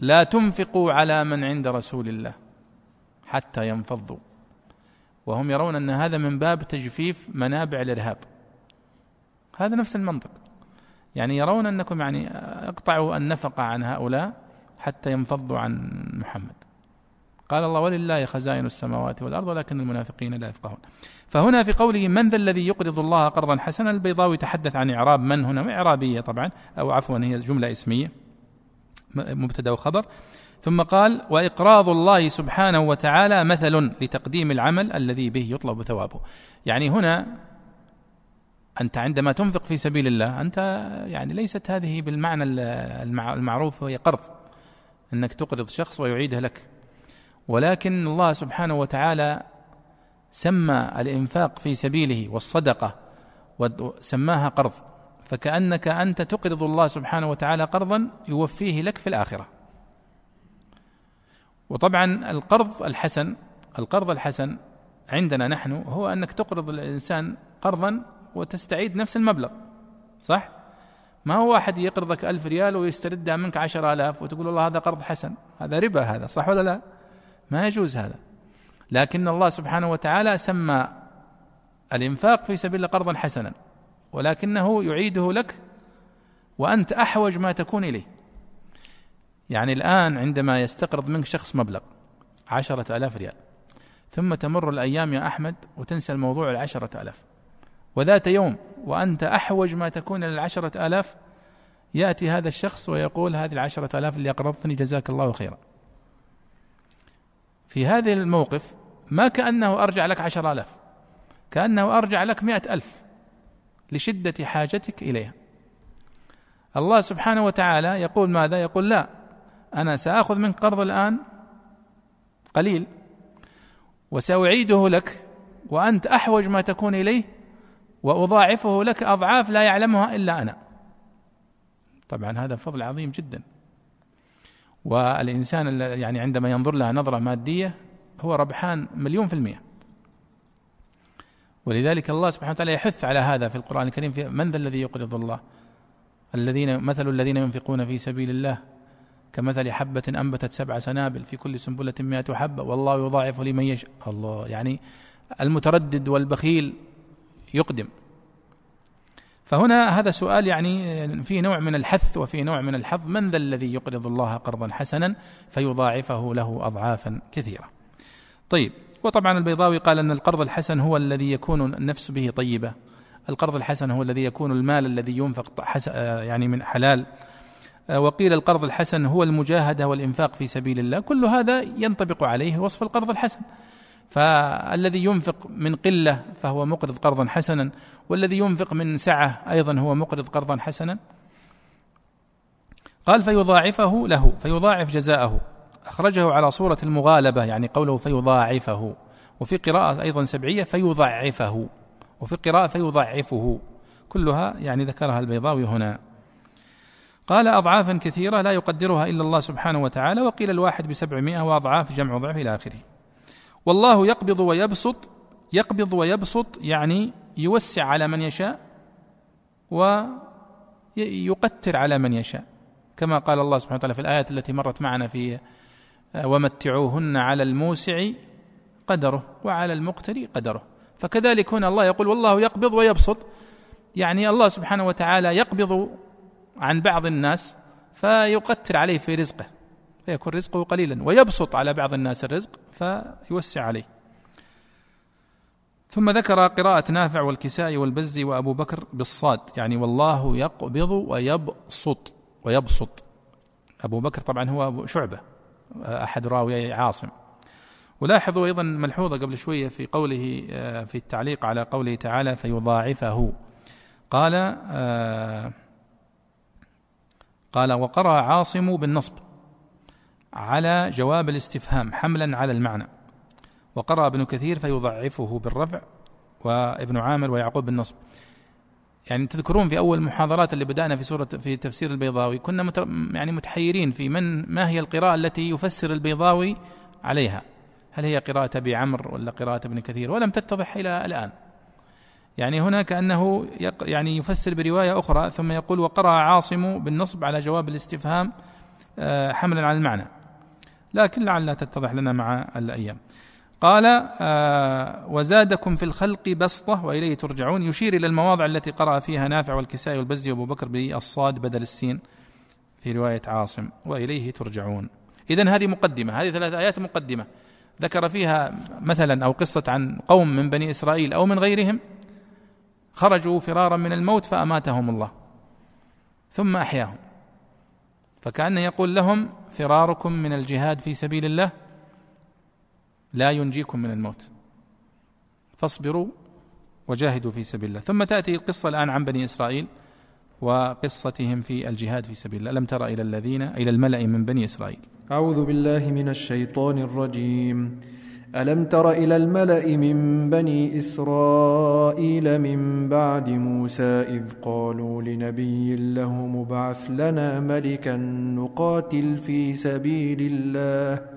لا تنفقوا على من عند رسول الله حتى ينفضوا. وهم يرون أن هذا من باب تجفيف منابع الإرهاب. هذا نفس المنطق. يعني يرون أنكم يعني اقطعوا النفقة عن هؤلاء حتى ينفضوا عن محمد. قال الله ولله خزائن السماوات والأرض ولكن المنافقين لا يفقهون. فهنا في قوله من ذا الذي يقرض الله قرضا حسنا البيضاوي تحدث عن إعراب من هنا؟ إعرابية طبعا أو عفوا هي جملة اسمية. مبتدأ وخبر ثم قال وإقراض الله سبحانه وتعالى مثل لتقديم العمل الذي به يطلب ثوابه. يعني هنا أنت عندما تنفق في سبيل الله أنت يعني ليست هذه بالمعنى المعروف وهي قرض. أنك تقرض شخص ويعيده لك. ولكن الله سبحانه وتعالى سمى الإنفاق في سبيله والصدقة وسماها قرض. فكأنك أنت تقرض الله سبحانه وتعالى قرضا يوفيه لك في الآخرة. وطبعا القرض الحسن القرض الحسن عندنا نحن هو أنك تقرض الإنسان قرضا وتستعيد نفس المبلغ صح؟ ما هو واحد يقرضك ألف ريال ويستردها منك عشر آلاف وتقول والله هذا قرض حسن هذا ربا هذا صح ولا لا؟ ما يجوز هذا. لكن الله سبحانه وتعالى سمى الإنفاق في سبيل الله قرضا حسنا. ولكنه يعيده لك وأنت أحوج ما تكون إليه. يعني الآن عندما يستقرض منك شخص مبلغ عشرة ألاف ريال ثم تمر الأيام يا أحمد وتنسى الموضوع العشرة ألاف وذات يوم وأنت أحوج ما تكون إلى آلاف يأتي هذا الشخص ويقول هذه العشرة آلاف اللي أقرضتني جزاك الله خيرا. في هذا الموقف ما كأنه أرجع لك عشر آلاف كأنه أرجع لك مئة ألف. لشدة حاجتك إليها. الله سبحانه وتعالى يقول ماذا؟ يقول لا أنا سآخذ منك قرض الآن قليل وسأعيده لك وأنت أحوج ما تكون إليه وأضاعفه لك أضعاف لا يعلمها إلا أنا. طبعا هذا فضل عظيم جدا. والإنسان يعني عندما ينظر لها نظرة مادية هو ربحان مليون في المئه ولذلك الله سبحانه وتعالى يحث على هذا في القرآن الكريم في من ذا الذي يقرض الله؟ الذين مثل الذين ينفقون في سبيل الله كمثل حبة أنبتت سبع سنابل في كل سنبلة مئة حبة والله يضاعف لمن يشاء. الله يعني المتردد والبخيل يقدم. فهنا هذا سؤال يعني في نوع من الحث وفي نوع من الحظ من ذا الذي يقرض الله قرضا حسنا فيضاعفه له أضعافا كثيرة. طيب وطبعا البيضاوي قال أن القرض الحسن هو الذي يكون النفس به طيبة. القرض الحسن هو الذي يكون المال الذي ينفق يعني من حلال. وقيل القرض الحسن هو المجاهدة والإنفاق في سبيل الله، كل هذا ينطبق عليه وصف القرض الحسن. فالذي ينفق من قلة فهو مقرض قرضا حسنا والذي ينفق من سعة أيضا هو مقرض قرضا حسنا قال فيضاعفه له فيضاعف جزاءه أخرجه على صورة المغالبة يعني قوله فيضاعفه. وفي قراءة أيضا سبعية فيضعفه. وفي قراءة فيضعفه. كلها يعني ذكرها البيضاوي هنا. قال أضعافا كثيرة لا يقدرها إلا الله سبحانه وتعالى وقيل الواحد بسبعمائة وأضعاف جمع ضعف إلى آخره. والله يقبض ويبسط يقبض ويبسط يعني يوسع على من يشاء ويقتر على من يشاء كما قال الله سبحانه وتعالى في الآيات التي مرت معنا في ومتعوهن على الموسع قدره وعلى المقتر قدره. فكذلك هنا الله يقول والله يقبض ويبسط. يعني الله سبحانه وتعالى يقبض عن بعض الناس فيقتر عليه في رزقه فيكون رزقه قليلا ويبسط على بعض الناس الرزق فيوسع عليه. ثم ذكر قراءة نافع والكسائي والبزي وأبو بكر بالصاد يعني والله يقبض ويبسط ويبسط. أبو بكر طبعا هو شعبة. أحد راوي عاصم. ولاحظوا أيضا ملحوظة قبل شوية في قوله آه، في التعليق على قوله تعالى فيضاعفه. قال آه، قال وقرأ عاصم بالنصب على جواب الاستفهام حملا على المعنى. وقرأ ابن كثير فيضعفه بالرفع وابن عامر ويعقوب بالنصب. يعني تذكرون في أول محاضرات اللي بدأنا في سورة في تفسير البيضاوي كنا متر يعني متحيرين في من ما هي القراءة التي يفسر البيضاوي عليها؟ هل هي قراءة أبي عمرو ولا قراءة ابن كثير؟ ولم تتضح إلى الآن. يعني هنا كانه يعني يفسر برواية أخرى ثم يقول وقرأ عاصم بالنصب على جواب الاستفهام آه، حملا على المعنى. لكن لعلها تتضح لنا مع الأيام. قال آه وزادكم في الخلق بسطة وإليه ترجعون. يشير إلى المواضع التي قرأ فيها نافع والكسائي والبزي وأبو بكر بالصاد بدل السين في رواية عاصم وإليه ترجعون. إذا هذه مقدمة هذه ثلاث آيات مقدمة. ذكر فيها مثلا أو قصة عن قوم من بني إسرائيل أو من غيرهم خرجوا فرارا من الموت فأماتهم الله ثم أحياهم. فكأنه يقول لهم فراركم من الجهاد في سبيل الله لا ينجيكم من الموت. فاصبروا وجاهدوا في سبيل الله. ثم تأتي القصة الآن عن بني إسرائيل وقصتهم في الجهاد في سبيل الله. ألم تر إلى الذين إلى الملأ من بني إسرائيل؟ أعوذ بالله من الشيطان الرجيم. ألم تر إلى الملأ من بني إسرائيل من بعد موسى إذ قالوا لنبي له مبعث لنا ملكا نقاتل في سبيل الله.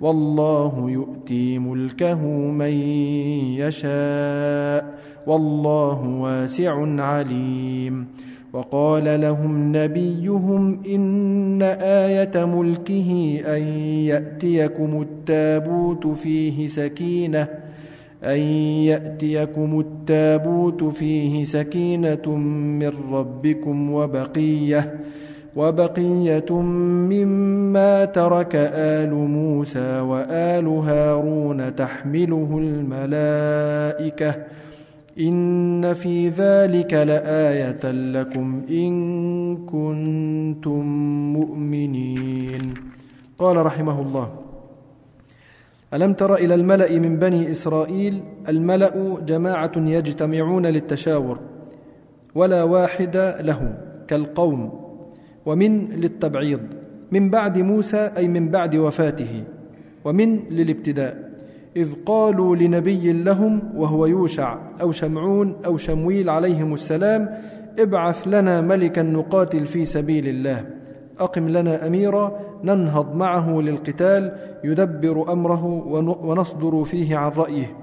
والله يؤتي ملكه من يشاء والله واسع عليم. وقال لهم نبيهم إن آية ملكه أن يأتيكم التابوت فيه سكينة أن يأتيكم التابوت فيه سكينة من ربكم وبقية وبقية مما ترك آل موسى وآل هارون تحمله الملائكة. إن في ذلك لآية لكم إن كنتم مؤمنين. قال رحمه الله ألم تر إلى الملأ من بني إسرائيل؟ الملأ جماعة يجتمعون للتشاور ولا واحد له كالقوم. ومن للتبعيض من بعد موسى أي من بعد وفاته ومن للابتداء إذ قالوا لنبي لهم وهو يوشع أو شمعون أو شمويل عليهم السلام ابعث لنا ملكا نقاتل في سبيل الله أقم لنا أميرا ننهض معه للقتال يدبر أمره ونصدر فيه عن رأيه.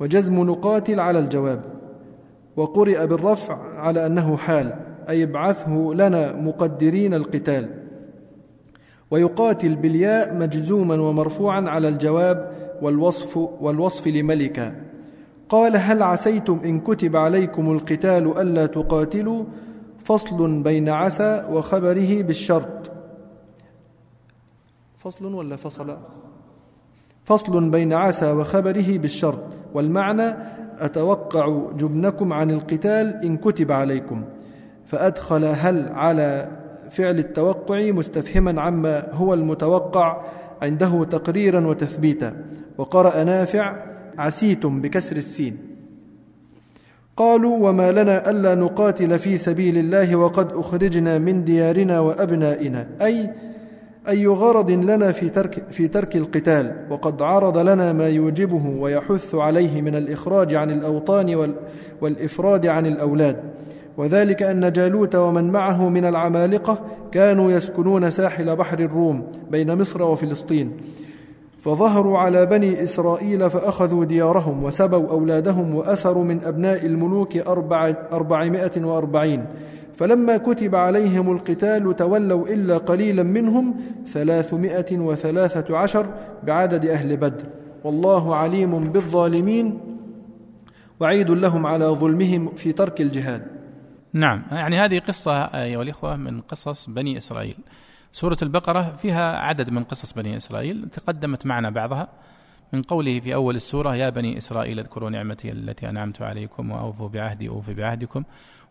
وجزم نقاتل على الجواب وقرئ بالرفع على أنه حال. أي ابعثه لنا مقدرين القتال. ويقاتل بالياء مجزوما ومرفوعا على الجواب والوصف والوصف لملكا قال هل عسيتم إن كتب عليكم القتال ألا تقاتلوا؟ فصل بين عسى وخبره بالشرط. فصل ولا فصل؟ فصل بين عسى وخبره بالشرط. والمعنى أتوقع جبنكم عن القتال إن كتب عليكم. فأدخل هل على فعل التوقع مستفهما عما هو المتوقع عنده تقريرا وتثبيتا. وقرأ نافع عسيتم بكسر السين. قالوا وما لنا ألا نقاتل في سبيل الله وقد أخرجنا من ديارنا وأبنائنا. أي أي غرض لنا في ترك, في ترك القتال. وقد عرض لنا ما يوجبه ويحث عليه من الإخراج عن الأوطان والإفراد عن الأولاد. وذلك أن جالوت ومن معه من العمالقة كانوا يسكنون ساحل بحر الروم بين مصر وفلسطين فظهروا على بني إسرائيل فأخذوا ديارهم وسبوا أولادهم وأسروا من أبناء الملوك أربع أربعمائة وأربعين فلما كتب عليهم القتال تولوا إلا قليلا منهم ثلاثمائة وثلاثة عشر بعدد أهل بدر والله عليم بالظالمين وعيد لهم على ظلمهم في ترك الجهاد. نعم. يعني هذه قصة أيها الإخوة من قصص بني إسرائيل. سورة البقرة فيها عدد من قصص بني إسرائيل. تقدمت معنا بعضها. من قوله في أول السورة يا بني إسرائيل اذكروا نعمتي التي أنعمت عليكم وأوفوا بعهدي أوف بعهدكم.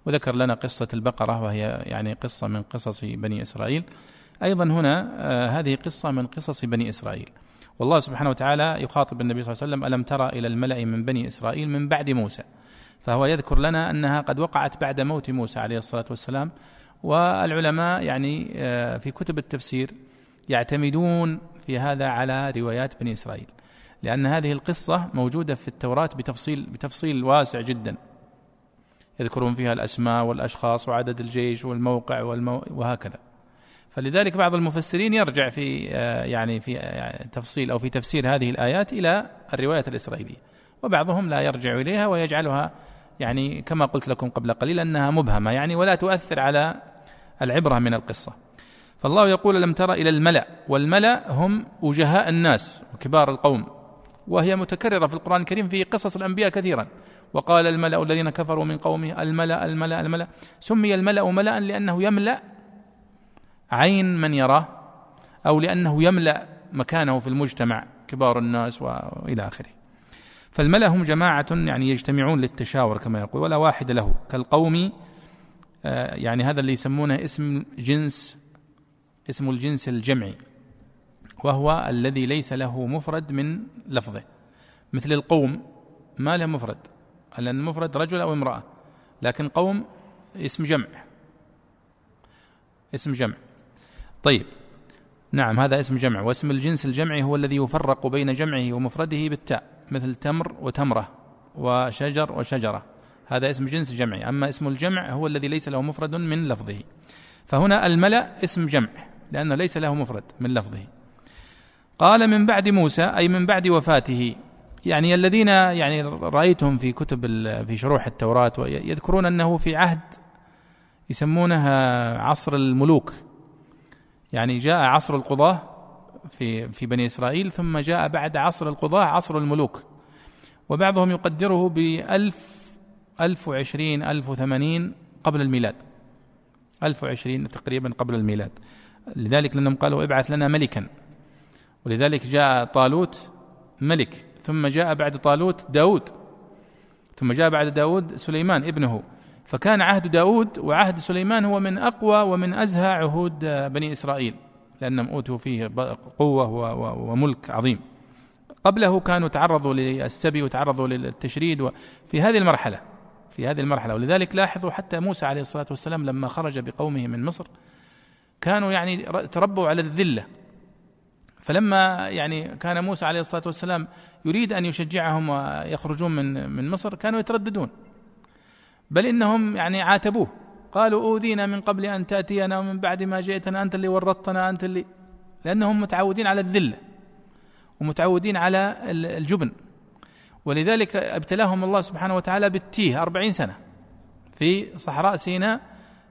وذكر لنا قصة البقرة وهي يعني قصة من قصص بني إسرائيل. أيضا هنا آه هذه قصة من قصص بني إسرائيل. والله سبحانه وتعالى يخاطب النبي صلى الله عليه وسلم ألم ترى إلى الملأ من بني إسرائيل من بعد موسى؟ فهو يذكر لنا أنها قد وقعت بعد موت موسى عليه الصلاة والسلام والعلماء يعني آه في كتب التفسير يعتمدون في هذا على روايات بني إسرائيل لأن هذه القصة موجودة في التوراة بتفصيل بتفصيل واسع جدا. يذكرون فيها الأسماء والأشخاص وعدد الجيش والموقع والمو... وهكذا. فلذلك بعض المفسرين يرجع في آه، يعني في آه، تفصيل أو في تفسير هذه الآيات إلى الرواية الإسرائيلية وبعضهم لا يرجع إليها ويجعلها يعني كما قلت لكم قبل قليل أنها مبهمة يعني ولا تؤثر على العبرة من القصة. فالله يقول لم تر إلى الملأ والملأ هم وجهاء الناس وكبار القوم وهي متكررة في القرآن الكريم في قصص الأنبياء كثيرا. وقال الملأ الذين كفروا من قومه الملأ الملأ الملأ. سمي الملأ ملأ لأنه يملأ عين من يراه أو لأنه يملأ مكانه في المجتمع كبار الناس وإلى آخره. فالملأ هم جماعة يعني يجتمعون للتشاور كما يقول ولا واحد له. كالقوم آه، يعني هذا اللي يسمونه اسم جنس اسم الجنس الجمعي وهو الذي ليس له مفرد من لفظه. مثل القوم ما له مفرد لأن المفرد رجل أو امرأة لكن قوم اسم جمع. اسم جمع. طيب. نعم هذا اسم جمع واسم الجنس الجمعي هو الذي يفرق بين جمعه ومفرده بالتاء. مثل تمر وتمرة وشجر وشجرة. هذا اسم جنس جمعي. أما اسم الجمع هو الذي ليس له مفرد من لفظه. فهنا الملأ اسم جمع لأنه ليس له مفرد من لفظه. قال من بعد موسى أي من بعد وفاته. يعني الذين يعني رأيتهم في كتب في شروح التوراة يذكرون أنه في عهد يسمونها عصر الملوك. يعني جاء عصر القضاة في في بني إسرائيل ثم جاء بعد عصر القضاة عصر الملوك. وبعضهم يقدره بألف ألف وعشرين ألف وثمانين قبل الميلاد. ألف وعشرين تقريبا قبل الميلاد. لذلك لأنهم قالوا ابعث لنا ملكا. ولذلك جاء طالوت ملك. ثم جاء بعد طالوت داود. ثم جاء بعد داود سليمان ابنه. فكان عهد داود وعهد سليمان هو من أقوى ومن أزهى عهود بني إسرائيل. لأنهم أوتوا فيه قوة وملك عظيم. قبله كانوا تعرضوا للسبي وتعرضوا للتشريد في هذه المرحلة في هذه المرحلة. ولذلك لاحظوا حتى موسى عليه الصلاة والسلام لما خرج بقومه من مصر كانوا يعني تربوا على الذلة. فلما يعني كان موسى عليه الصلاة والسلام يريد أن يشجعهم ويخرجون من من مصر كانوا يترددون. بل إنهم يعني عاتبوه. قالوا أوذينا من قبل أن تأتينا ومن بعد ما جئتنا أنت اللي ورطتنا أنت اللي لأنهم متعودين على الذلة ومتعودين على الجبن. ولذلك ابتلاهم الله سبحانه وتعالى بالتيه أربعين سنة في صحراء سيناء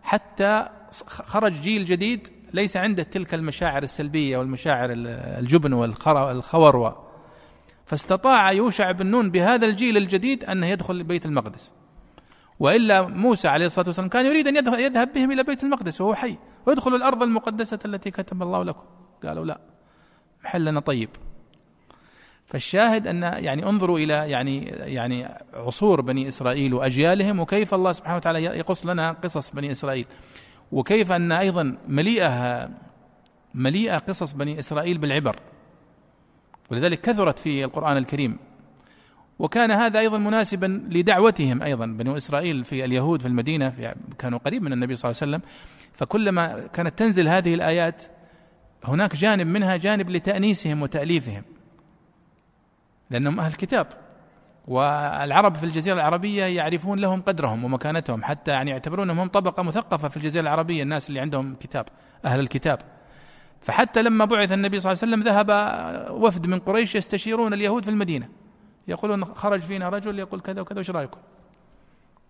حتى خرج جيل جديد ليس عنده تلك المشاعر السلبية والمشاعر الجبن والخور فاستطاع يوشع بن نون بهذا الجيل الجديد انه يدخل بيت المقدس. وإلا موسى عليه الصلاة والسلام كان يريد أن يذهب بهم إلى بيت المقدس وهو حي. ويدخل الأرض المقدسة التي كتب الله لكم. قالوا لا محلنا طيب. فالشاهد أن يعني انظروا إلى يعني يعني عصور بني إسرائيل وأجيالهم وكيف الله سبحانه وتعالى يقص لنا قصص بني إسرائيل. وكيف أن أيضا مليئه مليئة قصص بني إسرائيل بالعبر. ولذلك كثرت في القرآن الكريم. وكان هذا أيضا مناسبا لدعوتهم أيضا. بنو إسرائيل في اليهود في المدينة في كانوا قريب من النبي صلى الله عليه وسلم. فكلما كانت تنزل هذه الآيات هناك جانب منها جانب لتأنيسهم وتأليفهم لأنهم أهل كتاب. والعرب في الجزيرة العربية يعرفون لهم قدرهم ومكانتهم حتى يعني يعتبرونهم هم طبقة مثقفة في الجزيرة العربية الناس اللي عندهم كتاب أهل الكتاب. فحتى لما بعث النبي صلى الله عليه وسلم ذهب وفد من قريش يستشيرون اليهود في المدينة. يقولون خرج فينا رجل يقول كذا وكذا وش رأيكم؟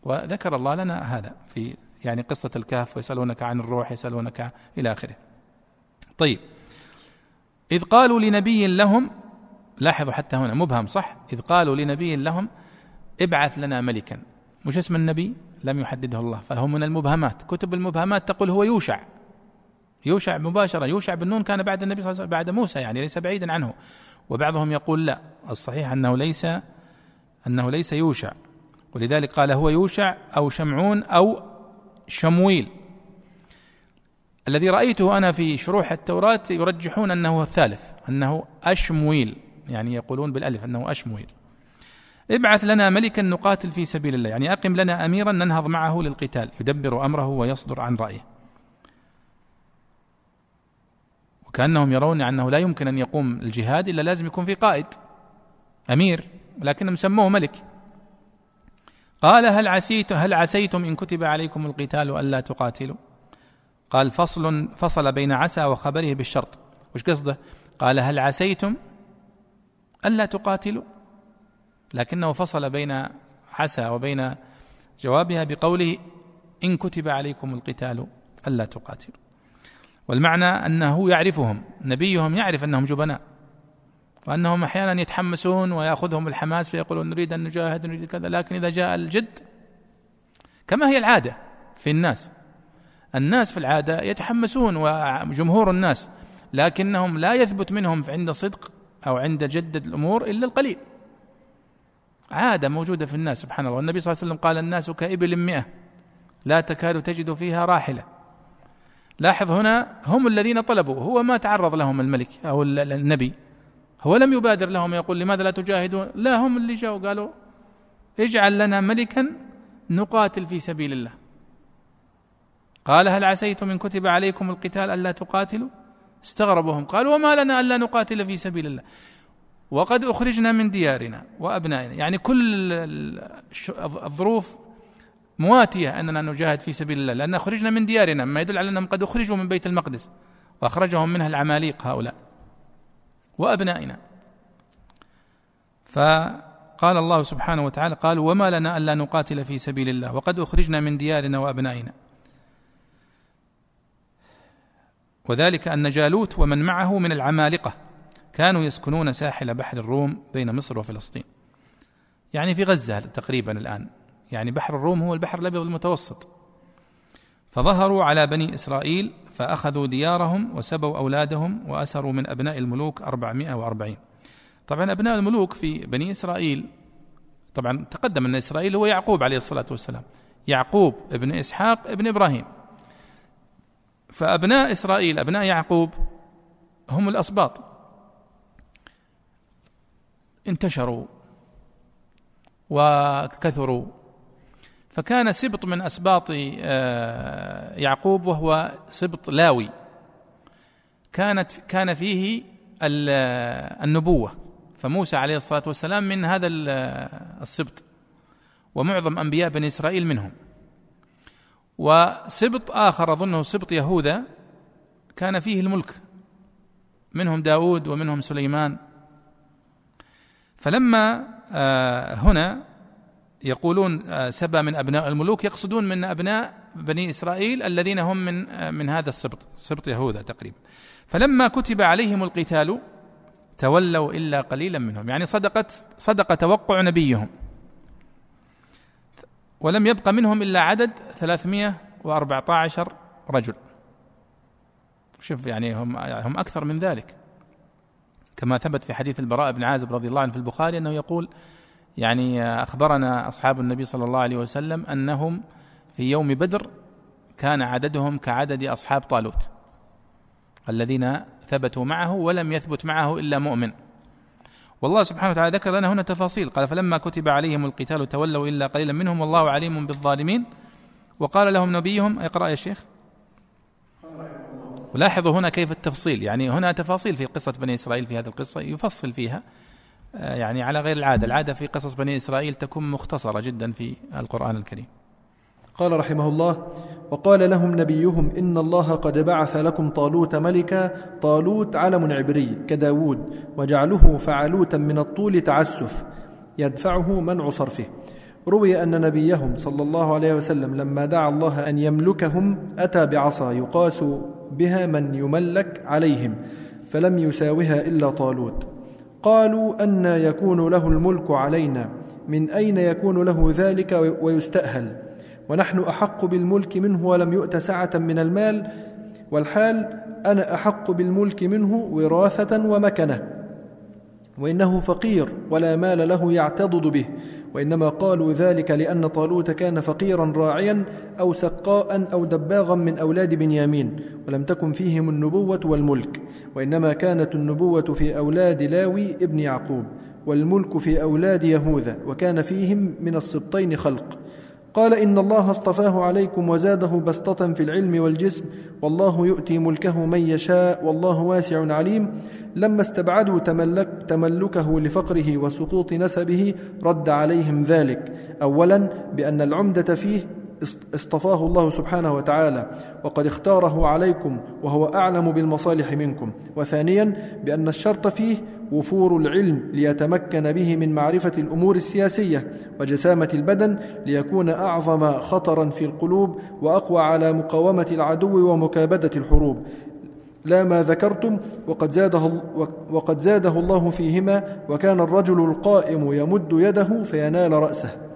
وذكر الله لنا هذا في يعني قصة الكهف ويسألونك عن الروح يسألونك إلى آخره. طيب إذ قالوا لنبي لهم لاحظوا حتى هنا مبهم صح؟ إذ قالوا لنبي لهم ابعث لنا ملكا. مش اسم النبي؟ لم يحدده الله. فهو من المبهمات. كتب المبهمات تقول هو يوشع. يوشع مباشرة يوشع بن نون كان بعد النبي صلى الله عليه وسلم بعد موسى يعني ليس بعيدا عنه. وبعضهم يقول لا الصحيح أنه ليس أنه ليس يوشع. ولذلك قال هو يوشع أو شمعون أو شمويل. الذي رأيته أنا في شروح التوراة يرجحون أنه الثالث أنه أشمويل. يعني يقولون بالألف أنه أشمويل. ابعث لنا ملكا نقاتل في سبيل الله. يعني أقم لنا أميرا ننهض معه للقتال. يدبر أمره ويصدر عن رأيه. وكأنهم يرون أنه لا يمكن أن يقوم الجهاد إلا لازم يكون في قائد أمير لكنهم سموه ملك. قال هل عسيت هل عسيتم إن كتب عليكم القتال ألا تقاتلوا؟ قال فصل فصل بين عسى وخبره بالشرط. وش قصده؟ قال هل عسيتم ألا تقاتلوا؟ لكنه فصل بين عسى وبين جوابها بقوله إن كتب عليكم القتال ألا تقاتلوا. والمعنى أنه يعرفهم نبيهم يعرف أنهم جبناء وأنهم أحيانا يتحمسون ويأخذهم الحماس فيقولون نريد أن نجاهد نريد كذا لكن إذا جاء الجد كما هي العادة في الناس الناس في العادة يتحمسون وجمهور الناس لكنهم لا يثبت منهم عند صدق أو عند جد الأمور إلا القليل. عادة موجودة في الناس سبحان الله. والنبي صلى الله عليه وسلم قال الناس كإبل مئة لا تكاد تجد فيها راحلة. لاحظ هنا هم الذين طلبوا هو ما تعرض لهم الملك أو النبي. هو لم يبادر لهم يقول لماذا لا تجاهدون؟ لا هم اللي جاءوا قالوا اجعل لنا ملكا نقاتل في سبيل الله. قال هل عسيتم إن كتب عليكم القتال الا تقاتلوا؟ استغربوا هم قالوا وما لنا الا نقاتل في سبيل الله. وقد أخرجنا من ديارنا وأبنائنا يعني كل الظروف مواتية أننا نجاهد في سبيل الله لأن أخرجنا من ديارنا ما يدل على أنهم قد أخرجوا من بيت المقدس وأخرجهم منها العماليق هؤلاء وأبنائنا. فقال الله سبحانه وتعالى قال وما لنا ألا نقاتل في سبيل الله وقد أخرجنا من ديارنا وأبنائنا. وذلك أن جالوت ومن معه من العمالقة كانوا يسكنون ساحل بحر الروم بين مصر وفلسطين. يعني في غزة تقريبا الآن. يعني بحر الروم هو البحر الأبيض المتوسط. فظهروا على بني إسرائيل فأخذوا ديارهم وسبوا أولادهم وأسروا من أبناء الملوك أربعمائة وأربعين. طبعا أبناء الملوك في بني إسرائيل طبعا تقدم أن إسرائيل هو يعقوب عليه الصلاة والسلام. يعقوب ابن إسحاق ابن إبراهيم. فأبناء إسرائيل أبناء يعقوب هم الأسباط. انتشروا وكثروا. فكان سبط من أسباط آه، يعقوب وهو سبط لاوي. كانت كان فيه النبوة. فموسى عليه الصلاة والسلام من هذا السبط. ومعظم أنبياء بني إسرائيل منهم. وسبط آخر أظنه سبط يهوذا كان فيه الملك. منهم داود ومنهم سليمان. فلما آه، هنا يقولون آه، سبى من أبناء الملوك يقصدون من أبناء بني إسرائيل الذين هم من آه، من هذا السبط سبط يهوذا تقريبا. فلما كتب عليهم القتال تولوا إلا قليلا منهم. يعني صدقت صدق توقع نبيهم. ولم يبق منهم إلا عدد 314 رجل. شوف يعني هم هم أكثر من ذلك. كما ثبت في حديث البراء بن عازب رضي الله عنه في البخاري أنه يقول يعني أخبرنا أصحاب النبي صلى الله عليه وسلم أنهم في يوم بدر كان عددهم كعدد أصحاب طالوت الذين ثبتوا معه ولم يثبت معه إلا مؤمن. والله سبحانه وتعالى ذكر لنا هنا تفاصيل. قال فلما كتب عليهم القتال تولوا إلا قليلا منهم والله عليم بالظالمين وقال لهم نبيهم اقرأ يا شيخ ولاحظوا هنا كيف التفصيل. يعني هنا تفاصيل في قصة بني إسرائيل في هذه القصة يفصل فيها. يعني على غير العادة. العادة في قصص بني إسرائيل تكون مختصرة جدا في القرآن الكريم. قال رحمه الله وقال لهم نبيهم إن الله قد بعث لكم طالوت ملكا طالوت علم عبري كداود وجعله فعلوتا من الطول تعسف يدفعه منع صرفه. روي أن نبيهم صلى الله عليه وسلم لما دعا الله أن يملكهم أتى بعصا يقاس بها من يملك عليهم فلم يساوها إلا طالوت. قالوا أن يكون له الملك علينا. من أين يكون له ذلك ويستأهل؟ ونحن أحق بالملك منه ولم يؤت سعة من المال. والحال أنا أحق بالملك منه وراثة ومكنة. وإنه فقير ولا مال له يعتضد به. وإنما قالوا ذلك لأن طالوت كان فقيرا راعيا أو سقاء أو دباغا من أولاد بنيامين ولم تكن فيهم النبوة والملك وإنما كانت النبوة في أولاد لاوي ابن يعقوب والملك في أولاد يهوذا وكان فيهم من السبطين خلق. قال إن الله اصطفاه عليكم وزاده بسطة في العلم والجسم والله يؤتي ملكه من يشاء والله واسع عليم. لما استبعدوا تملك تملكه لفقره وسقوط نسبه رد عليهم ذلك. أولا بأن العمدة فيه اصطفاه الله سبحانه وتعالى وقد اختاره عليكم وهو أعلم بالمصالح منكم. وثانيا بأن الشرط فيه وفور العلم ليتمكن به من معرفة الأمور السياسية وجسامة البدن ليكون أعظم خطرا في القلوب وأقوى على مقاومة العدو ومكابدة الحروب. لا ما ذكرتم وقد زاده, وقد زاده الله فيهما وكان الرجل القائم يمد يده فينال رأسه.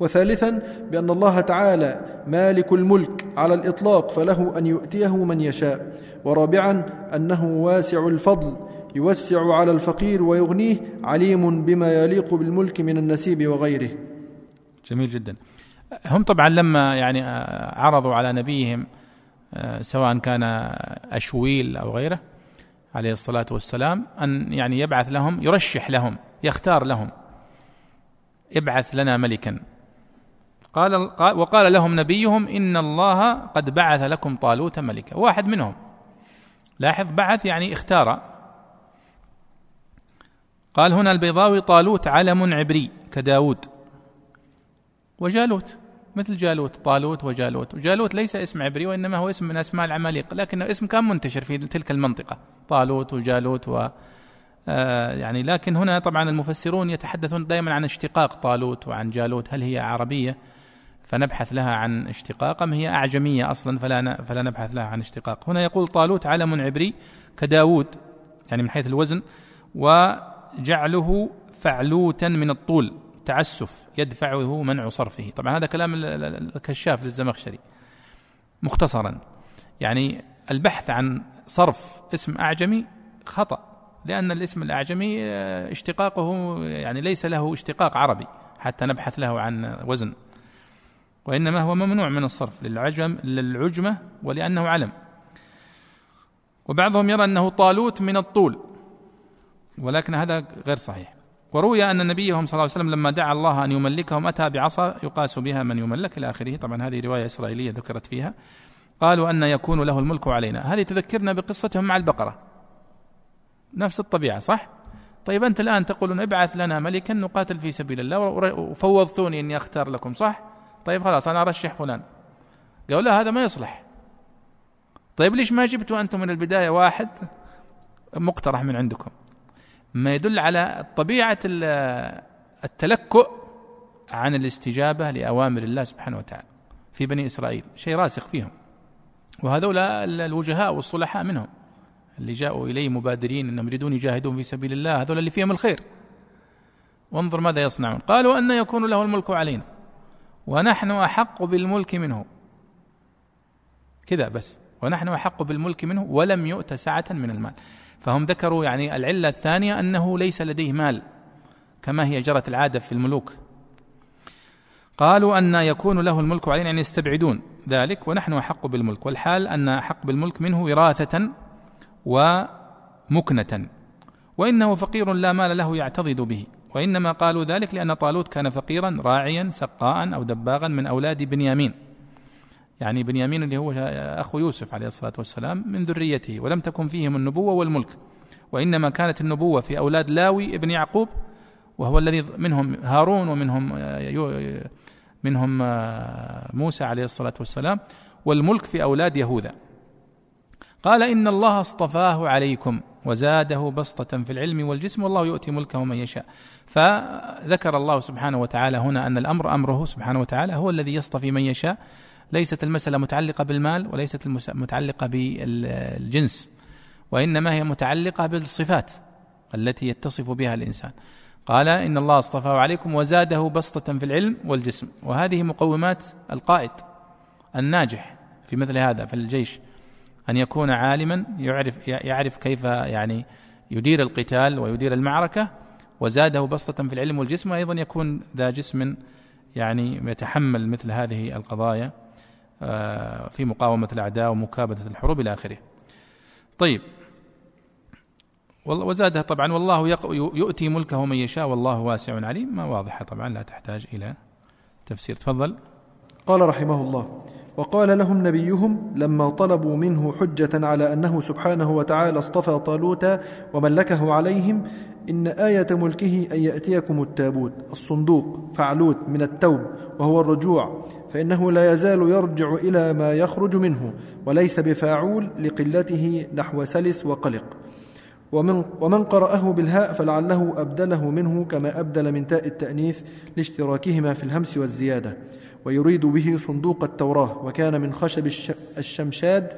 وثالثا بأن الله تعالى مالك الملك على الإطلاق فله أن يؤتيه من يشاء. ورابعا أنه واسع الفضل يوسع على الفقير ويغنيه عليم بما يليق بالملك من النسيب وغيره. جميل جدا. هم طبعا لما يعني عرضوا على نبيهم سواء كان أشويل أو غيره عليه الصلاة والسلام أن يعني يبعث لهم يرشح لهم يختار لهم ابعث لنا ملكا. قال وقال لهم نبيهم إن الله قد بعث لكم طالوت ملكا. واحد منهم. لاحظ بعث يعني اختار. قال هنا البيضاوي طالوت علم عبري كداود. وجالوت. مثل جالوت طالوت وجالوت. وجالوت ليس اسم عبري وإنما هو اسم من أسماء العماليق لكنه اسم كان منتشر في تلك المنطقة. طالوت وجالوت و آه يعني لكن هنا طبعا المفسرون يتحدثون دائما عن اشتقاق طالوت وعن جالوت هل هي عربية؟ فنبحث لها عن اشتقاق. أم هي أعجمية أصلا فلا فلا نبحث لها عن اشتقاق. هنا يقول طالوت علم عبري كداود يعني من حيث الوزن وجعله فعلوتا من الطول تعسف يدفعه منع صرفه. طبعا هذا كلام الكشاف للزمخشري. مختصرا يعني البحث عن صرف اسم أعجمي خطأ لأن الاسم الأعجمي آه، اشتقاقه يعني ليس له اشتقاق عربي حتى نبحث له عن وزن. وإنما هو ممنوع من الصرف للعجم للعجمة ولأنه علم. وبعضهم يرى أنه طالوت من الطول ولكن هذا غير صحيح. وروي أن نبيهم صلى الله عليه وسلم لما دعا الله أن يملكهم أتى بعصا يقاس بها من يملك إلى آخره. طبعا هذه رواية إسرائيلية ذكرت فيها. قالوا أن يكون له الملك علينا. هذه تذكرنا بقصتهم مع البقرة. نفس الطبيعة صح؟ طيب أنت الآن تقولون ابعث لنا ملكا نقاتل في سبيل الله وفوضتوني أني أختار لكم صح؟ طيب خلاص أنا أرشح فلان. قالوا لا هذا ما يصلح. طيب ليش ما جبتوا أنتم من البداية واحد مقترح من عندكم؟ ما يدل على طبيعة التلكؤ عن الاستجابة لأوامر الله سبحانه وتعالى في بني إسرائيل شيء راسخ فيهم. وهذول الوجهاء والصلحاء منهم اللي جاءوا إليه مبادرين أنهم يريدون يجاهدون في سبيل الله هذول اللي فيهم الخير. وانظر ماذا يصنعون. قالوا أن يكون له الملك علينا. ونحن أحق بالملك منه. كذا بس. ونحن أحق بالملك منه ولم يؤت سعة من المال. فهم ذكروا يعني العلة الثانية أنه ليس لديه مال كما هي جرت العادة في الملوك. قالوا أن يكون له الملك علينا يعني يستبعدون ذلك ونحن أحق بالملك. والحال أن أحق بالملك منه وراثة ومكنة وإنه فقير لا مال له يعتضد به. وإنما قالوا ذلك لأن طالوت كان فقيرا راعيا سقاء أو دباغا من أولاد بنيامين. يعني بنيامين اللي هو أخو يوسف عليه الصلاة والسلام من ذريته ولم تكن فيهم النبوة والملك. وإنما كانت النبوة في أولاد لاوي ابن يعقوب وهو الذي منهم هارون ومنهم منهم موسى عليه الصلاة والسلام والملك في أولاد يهوذا. قال إن الله اصطفاه عليكم. وزاده بسطة في العلم والجسم والله يؤتي ملكه من يشاء. فذكر الله سبحانه وتعالى هنا أن الأمر أمره سبحانه وتعالى هو الذي يصطفي من يشاء. ليست المسألة متعلقة بالمال وليست متعلقة بالجنس وإنما هي متعلقة بالصفات التي يتصف بها الإنسان. قال إن الله اصطفاه عليكم وزاده بسطة في العلم والجسم. وهذه مقومات القائد الناجح في مثل هذا في الجيش. أن يكون عالما يعرف يعرف كيف يعني يدير القتال ويدير المعركة وزاده بسطة في العلم والجسم وأيضا يكون ذا جسم يعني يتحمل مثل هذه القضايا آه، في مقاومة الأعداء ومكابدة الحروب إلى آخره. طيب. وزادها طبعا والله يؤتي ملكه من يشاء والله واسع عليم. ما واضحة طبعا لا تحتاج إلى تفسير. تفضل. قال رحمه الله وقال لهم نبيهم لما طلبوا منه حجة على أنه سبحانه وتعالى اصطفى طالوت وملكه عليهم إن آية ملكه أن يأتيكم التابوت الصندوق فعلوت من التوب وهو الرجوع فإنه لا يزال يرجع إلى ما يخرج منه وليس بفاعول لقلته نحو سلس وقلق. ومن, ومن قرأه بالهاء فلعله أبدله منه كما أبدل من تاء التأنيث لاشتراكهما في الهمس والزيادة. ويريد به صندوق التوراة وكان من خشب الشمشاد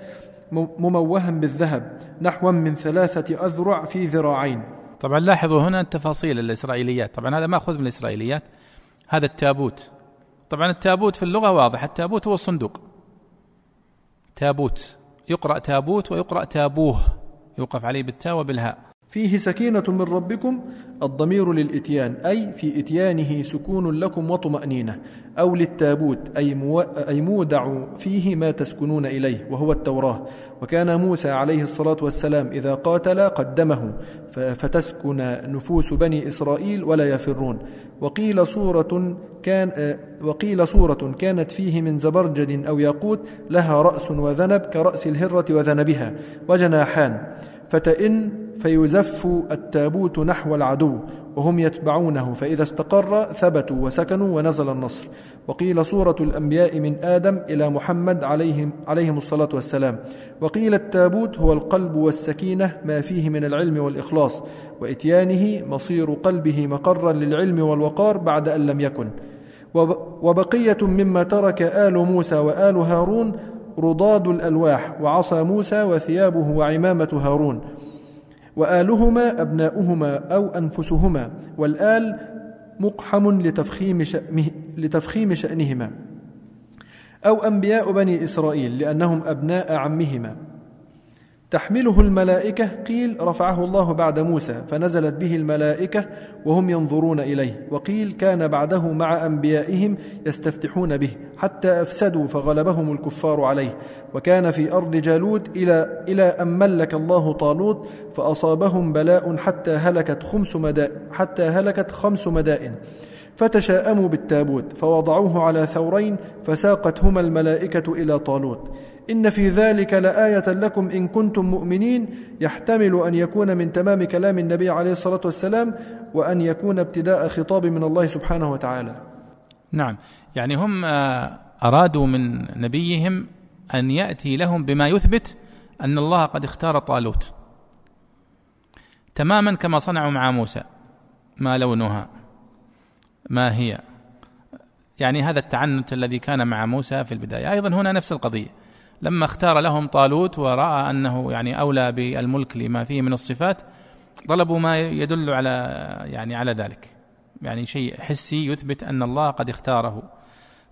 مموها بالذهب نحوا من ثلاثة أذرع في ذراعين. طبعا لاحظوا هنا التفاصيل الإسرائيليات. طبعا هذا ماخوذ من الإسرائيليات هذا التابوت. طبعا التابوت في اللغة واضح التابوت هو الصندوق. تابوت يقرأ تابوت ويقرأ تابوه يوقف عليه بالتاء وبالهاء. فيه سكينة من ربكم الضمير للإتيان أي في إتيانه سكون لكم وطمأنينة أو للتابوت أي, مو أي مودع فيه ما تسكنون إليه وهو التوراة. وكان موسى عليه الصلاة والسلام إذا قاتل قدمه فتسكن نفوس بني إسرائيل ولا يفرون. وقيل صورة كان وقيل صورة كانت فيه من زبرجد أو ياقوت لها رأس وذنب كرأس الهرة وذنبها وجناحان. فتئن فيزف التابوت نحو العدو وهم يتبعونه. فإذا استقر ثبتوا وسكنوا ونزل النصر. وقيل صورة الأنبياء من آدم إلى محمد عليهم, عليهم الصلاة والسلام. وقيل التابوت هو القلب والسكينة ما فيه من العلم والإخلاص. وإتيانه مصير قلبه مقرا للعلم والوقار بعد أن لم يكن. وبقية مما ترك آل موسى وآل هارون رضاد الألواح. وعصا موسى وثيابه وعمامة هارون. وآلهما أبناؤهما أو أنفسهما والآل مقحم لتفخيم, شأنه لتفخيم شأنهما أو أنبياء بني إسرائيل لأنهم أبناء عمهما. تحمله الملائكة قيل رفعه الله بعد موسى فنزلت به الملائكة وهم ينظرون إليه وقيل كان بعده مع أنبيائهم يستفتحون به حتى أفسدوا فغلبهم الكفار عليه وكان في أرض جالوت إلى, إلى أن ملك الله طالوت فأصابهم بلاء حتى هلكت خمس مدائن حتى هلكت خمس مدائن فتشاءموا بالتابوت فوضعوه على ثورين فساقتهما الملائكة إلى طالوت. إن في ذلك لآية لكم إن كنتم مؤمنين يحتمل أن يكون من تمام كلام النبي عليه الصلاة والسلام وأن يكون ابتداء خطاب من الله سبحانه وتعالى. نعم. يعني هم آه، أرادوا من نبيهم أن يأتي لهم بما يثبت أن الله قد اختار طالوت. تماما كما صنعوا مع موسى ما لونها ما هي. يعني هذا التعنت الذي كان مع موسى في البداية. أيضا هنا نفس القضية. لما اختار لهم طالوت ورأى أنه يعني أولى بالملك لما فيه من الصفات طلبوا ما يدل على يعني على ذلك. يعني شيء حسي يثبت أن الله قد اختاره.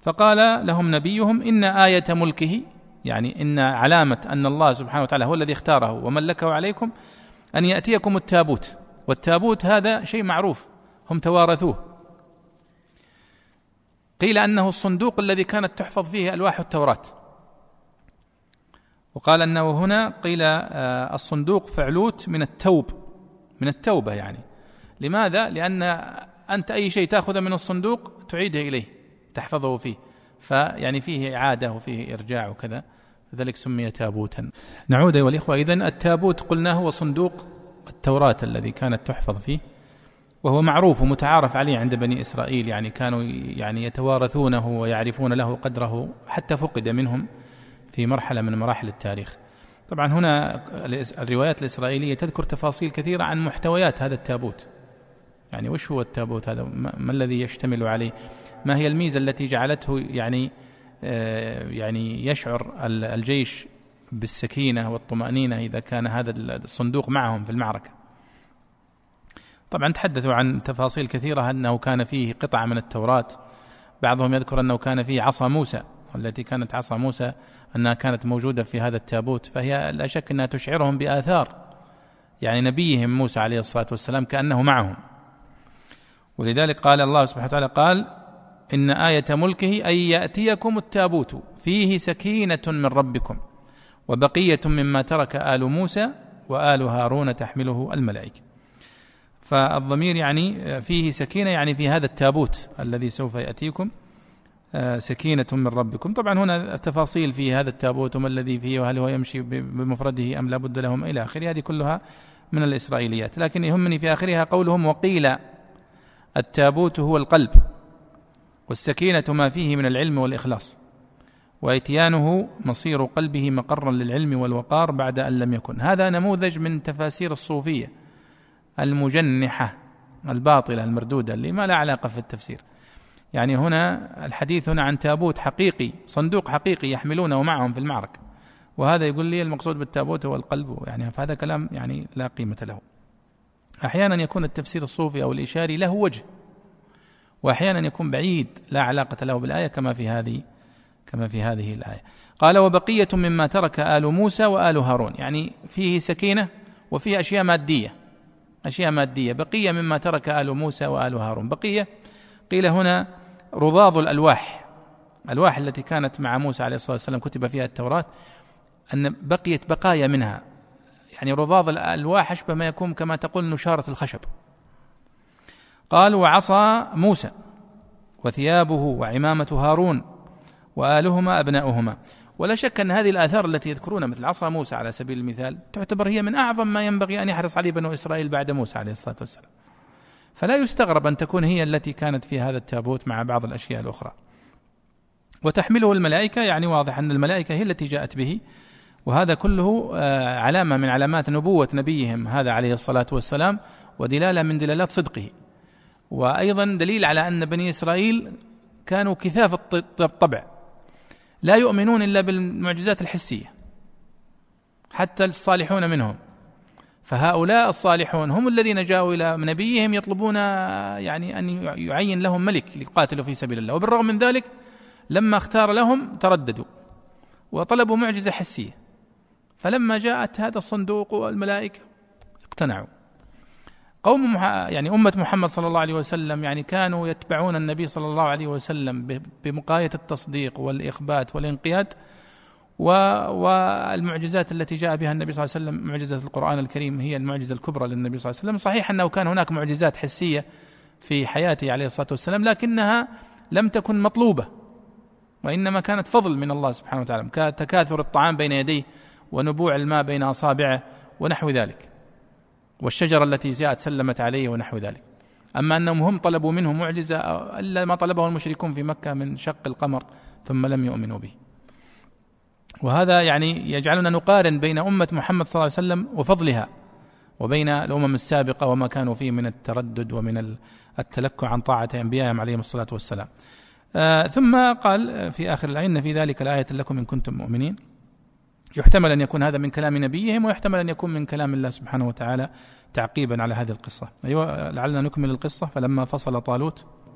فقال لهم نبيهم إن آية ملكه يعني إن علامة أن الله سبحانه وتعالى هو الذي اختاره وملكه عليكم أن يأتيكم التابوت. والتابوت هذا شيء معروف هم توارثوه. قيل أنه الصندوق الذي كانت تحفظ فيه ألواح التوراة. وقال أنه هنا قيل آه، الصندوق فعلوت من التوب من التوبة يعني. لماذا؟ لأن أنت أي شيء تاخذه من الصندوق تعيده إليه تحفظه فيه. فيعني فيه إعادة وفيه إرجاع وكذا. لذلك سمي تابوتا. نعود أيها الإخوة اذا التابوت قلنا هو صندوق التوراة الذي كانت تحفظ فيه وهو معروف ومتعارف عليه عند بني إسرائيل يعني كانوا يعني يتوارثونه ويعرفون له قدره حتى فقد منهم. في مرحلة من مراحل التاريخ. طبعا هنا الروايات الإسرائيلية تذكر تفاصيل كثيرة عن محتويات هذا التابوت. يعني وش هو التابوت هذا؟ ما الذي يشتمل عليه؟ ما هي الميزة التي جعلته يعني آه، يعني يشعر الجيش بالسكينة والطمأنينة إذا كان هذا الصندوق معهم في المعركة. طبعا تحدثوا عن تفاصيل كثيرة أنه كان فيه قطعة من التوراة بعضهم يذكر أنه كان فيه عصا موسى والتي كانت عصا موسى أنها كانت موجودة في هذا التابوت فهي لا شك أنها تشعرهم بآثار يعني نبيهم موسى عليه الصلاة والسلام كأنه معهم. ولذلك قال الله سبحانه وتعالى قال إن آية ملكه أن يأتيكم التابوت فيه سكينة من ربكم وبقية مما ترك آل موسى وآل هارون تحمله الملائكة. فالضمير يعني فيه سكينة يعني في هذا التابوت الذي سوف يأتيكم. آه، سكينة من ربكم. طبعا هنا التفاصيل في هذا التابوت وما الذي فيه وهل هو يمشي بمفرده أم لا بد لهم إلى آخره. هذه كلها من الإسرائيليات. لكن يهمني في آخرها قولهم وقيل التابوت هو القلب والسكينة ما فيه من العلم والإخلاص وإتيانه مصير قلبه مقرا للعلم والوقار بعد أن لم يكن. هذا نموذج من تفاسير الصوفية المجنحة الباطلة المردودة اللي ما لا علاقة في التفسير. يعني هنا الحديث هنا عن تابوت حقيقي صندوق حقيقي يحملونه معهم في المعركة. وهذا يقول لي المقصود بالتابوت هو القلب يعني فهذا كلام يعني لا قيمة له. أحيانا يكون التفسير الصوفي أو الإشاري له وجه وأحيانا يكون بعيد لا علاقة له بالآية كما في هذه كما في هذه الآية. قال وبقية مما ترك آل موسى وآل هارون. يعني فيه سكينة وفيه أشياء مادية أشياء مادية. بقية مما ترك آل موسى وآل هارون. بقية قيل هنا رضاض الألواح الألواح التي كانت مع موسى عليه الصلاة والسلام كتب فيها التوراة أن بقيت بقايا منها. يعني رضاض الألواح أشبه ما يكون كما تقول نشارة الخشب. قال وعصى موسى وثيابه وعمامة هارون وآلهما أبناؤهما. ولا شك أن هذه الآثار التي يذكرونها مثل عصا موسى على سبيل المثال تعتبر هي من أعظم ما ينبغي أن يحرص عليه بنو إسرائيل بعد موسى عليه الصلاة والسلام. فلا يستغرب أن تكون هي التي كانت في هذا التابوت مع بعض الأشياء الأخرى. وتحمله الملائكة يعني واضح أن الملائكة هي التي جاءت به وهذا كله آه، علامة من علامات نبوة نبيهم هذا عليه الصلاة والسلام ودلالة من دلالات صدقه. وأيضا دليل على أن بني إسرائيل كانوا كثاف الطبع. لا يؤمنون إلا بالمعجزات الحسية حتى الصالحون منهم. فهؤلاء الصالحون هم الذين جاءوا إلى نبيهم يطلبون يعني أن يعين لهم ملك ليقاتلوا في سبيل الله. وبالرغم من ذلك لما اختار لهم ترددوا وطلبوا معجزة حسية. فلما جاءت هذا الصندوق والملائكة اقتنعوا. قوم يعني أمة محمد صلى الله عليه وسلم يعني كانوا يتبعون النبي صلى الله عليه وسلم بمقاية التصديق والإخبات والانقياد. والمعجزات التي جاء بها النبي صلى الله عليه وسلم معجزة القرآن الكريم هي المعجزة الكبرى للنبي صلى الله عليه وسلم. صحيح أنه كان هناك معجزات حسية في حياته عليه الصلاة والسلام لكنها لم تكن مطلوبة وإنما كانت فضل من الله سبحانه وتعالى كتكاثر الطعام بين يديه ونبوع الماء بين أصابعه ونحو ذلك والشجرة التي جاءت سلمت عليه ونحو ذلك. أما أنهم هم طلبوا منه معجزة إلا ما طلبه المشركون في مكة من شق القمر ثم لم يؤمنوا به. وهذا يعني يجعلنا نقارن بين أمة محمد صلى الله عليه وسلم وفضلها وبين الأمم السابقة وما كانوا فيه من التردد ومن التلكع عن طاعة أنبيائهم عليهم الصلاة والسلام. آه ثم قال في آخر الآية إن في ذلك الآية لكم إن كنتم مؤمنين. يحتمل أن يكون هذا من كلام نبيهم ويحتمل أن يكون من كلام الله سبحانه وتعالى تعقيبا على هذه القصة. أيوه لعلنا نكمل القصة. فلما فصل طالوت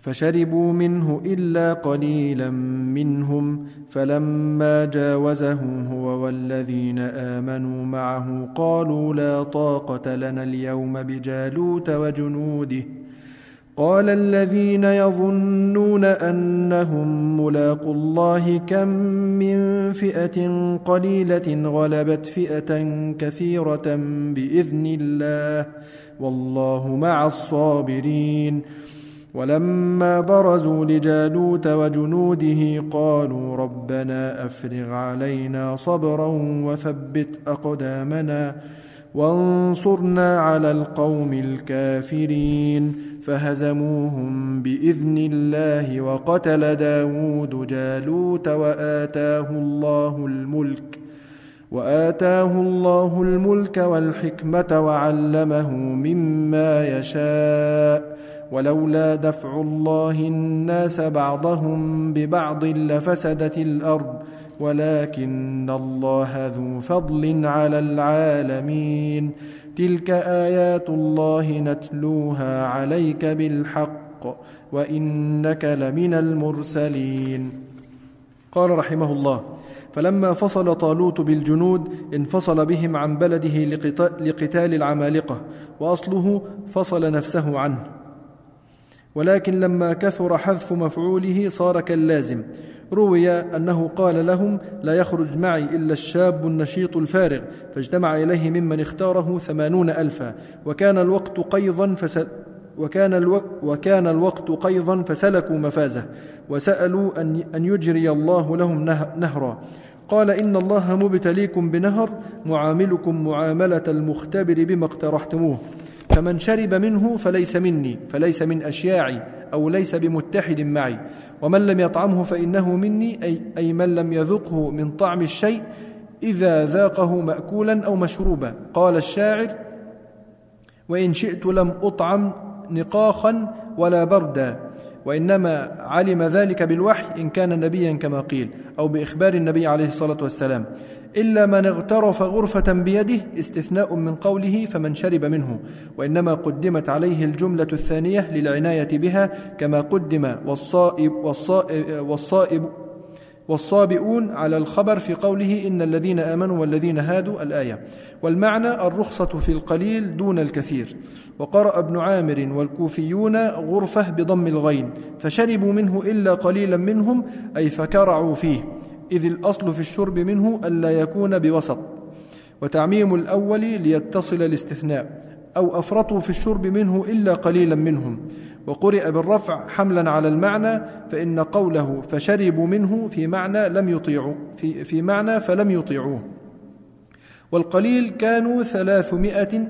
فشربوا منه إلا قليلا منهم فلما جاوزه هو والذين آمنوا معه قالوا لا طاقة لنا اليوم بجالوت وجنوده قال الذين يظنون أنهم ملاقوا الله كم من فئة قليلة غلبت فئة كثيرة بإذن الله والله مع الصابرين ولما برزوا لجالوت وجنوده قالوا ربنا أفرغ علينا صبرا وثبت أقدامنا وانصرنا على القوم الكافرين فهزموهم بإذن الله وقتل داود جالوت وآتاه الله الملك وآتاه الله الملك والحكمة وعلمه مما يشاء ولولا دفع الله الناس بعضهم ببعض لفسدت الأرض ولكن الله ذو فضل على العالمين. تلك آيات الله نتلوها عليك بالحق وإنك لمن المرسلين. قال رحمه الله فلما فصل طالوت بالجنود انفصل بهم عن بلده لقتال العمالقة وأصله فصل نفسه عنه. ولكن لما كثر حذف مفعوله صار كاللازم. روي أنه قال لهم لا يخرج معي إلا الشاب النشيط الفارغ فاجتمع إليه ممن اختاره ثمانون ألفا. وكان الوقت قيضا فسل وكان, ألو... وكان الوقت قيضا فسلكوا مفازه وسألوا أن, أن يجري الله لهم نه... نهرا. قال إن الله مبتليكم بنهر معاملكم معاملة المختبر بما اقترحتموه. فمن شرب منه فليس مني فليس من أشياعي أو ليس بمتحد معي. ومن لم يطعمه فإنه مني أي, أي من لم يذقه من طعم الشيء إذا ذاقه مأكولا أو مشروبا. قال الشاعر وإن شئت لم أطعم نقاخا ولا بردا وإنما علم ذلك بالوحي إن كان نبيا كما قيل أو بإخبار النبي عليه الصلاة والسلام. إلا من اغترف غرفة بيده استثناء من قوله فمن شرب منه وإنما قدمت عليه الجملة الثانية للعناية بها كما قدم والصائب, والصائب, والصائب والصابئون على الخبر في قوله إن الذين آمنوا والذين هادوا الآية والمعنى الرخصة في القليل دون الكثير. وقرأ ابن عامر والكوفيون غرفة بضم الغين فشربوا منه إلا قليلا منهم أي فكرعوا فيه. إذ الأصل في الشرب منه ألا يكون بوسط وتعميم الأول ليتصل الاستثناء أو أفرطوا في الشرب منه إلا قليلا منهم وقرئ بالرفع حملا على المعنى فإن قوله فشربوا منه في معنى لم يطيعوا في, في معنى فلم يطيعوه. والقليل كانوا ثلاثمائة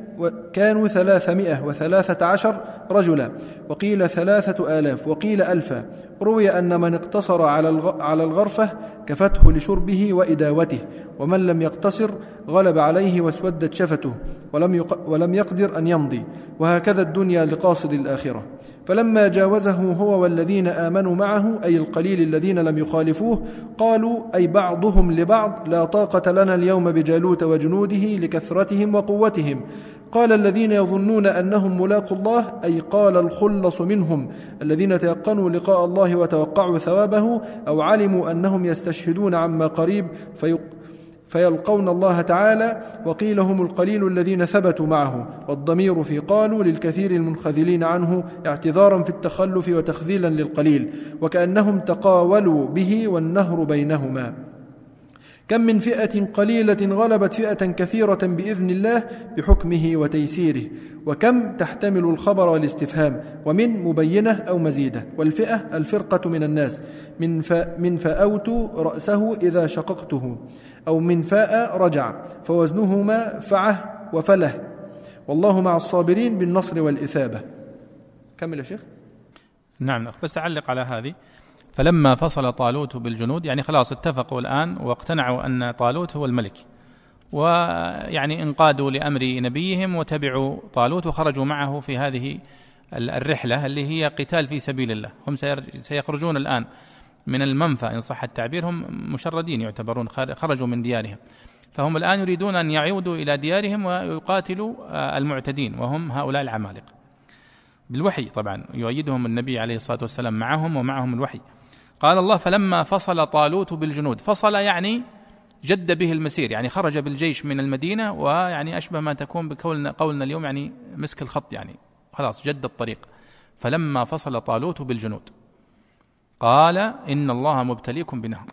كانوا ثلاثمائة وثلاثة عشر رجلا. وقيل ثلاثة آلاف وقيل ألفا. روي أن من اقتصر على على الغرفة كفته لشربه وإداوته ومن لم يقتصر غلب عليه واسودت شفته ولم, ولم يقدر أن يمضي. وهكذا الدنيا لقاصد الآخرة. فلما جاوزه هو والذين آمنوا معه أي القليل الذين لم يخالفوه قالوا أي بعضهم لبعض لا طاقة لنا اليوم بجالوت وجنوده لكثرتهم وقوتهم. قال الذين يظنون أنهم ملاقوا الله أي قال الخلص منهم الذين تيقنوا لقاء الله وتوقعوا ثوابه أو علموا أنهم يستشهدون عما قريب فيلقون الله تعالى وقيل هم القليل الذين ثبتوا معه والضمير في قالوا للكثير المنخذلين عنه اعتذارا في التخلف وتخذيلا للقليل وكأنهم تقاولوا به والنهر بينهما. كم من فئة قليلة غلبت فئة كثيرة بإذن الله بحكمه وتيسيره وكم تحتمل الخبر والاستفهام ومن مبينة أو مزيدة. والفئة الفرقة من الناس من, من فأوت رأسه إذا شققته. أو من فاء رجع فوزنهما فعه وفله. والله مع الصابرين بالنصر والإثابة. كمل يا شيخ. نعم بس أعلق على هذه. فلما فصل طالوت بالجنود يعني خلاص اتفقوا الآن واقتنعوا أن طالوت هو الملك. ويعني انقادوا لأمر نبيهم وتبعوا طالوت وخرجوا معه في هذه الرحلة اللي هي قتال في سبيل الله. هم سيخرجون الآن. من المنفى إن صح التعبير هم مشردين يعتبرون خرجوا من ديارهم. فهم الآن يريدون أن يعودوا إلى ديارهم ويقاتلوا آه، المعتدين وهم هؤلاء العمالقة. بالوحي طبعا يؤيدهم النبي عليه الصلاة والسلام معهم ومعهم الوحي. قال الله فلما فصل طالوت بالجنود فصل يعني جد به المسير يعني خرج بالجيش من المدينة ويعني أشبه ما تكون بقولنا قولنا اليوم يعني مسك الخط يعني. خلاص جد الطريق. فلما فصل طالوت بالجنود قال إن الله مبتليكم بنهر.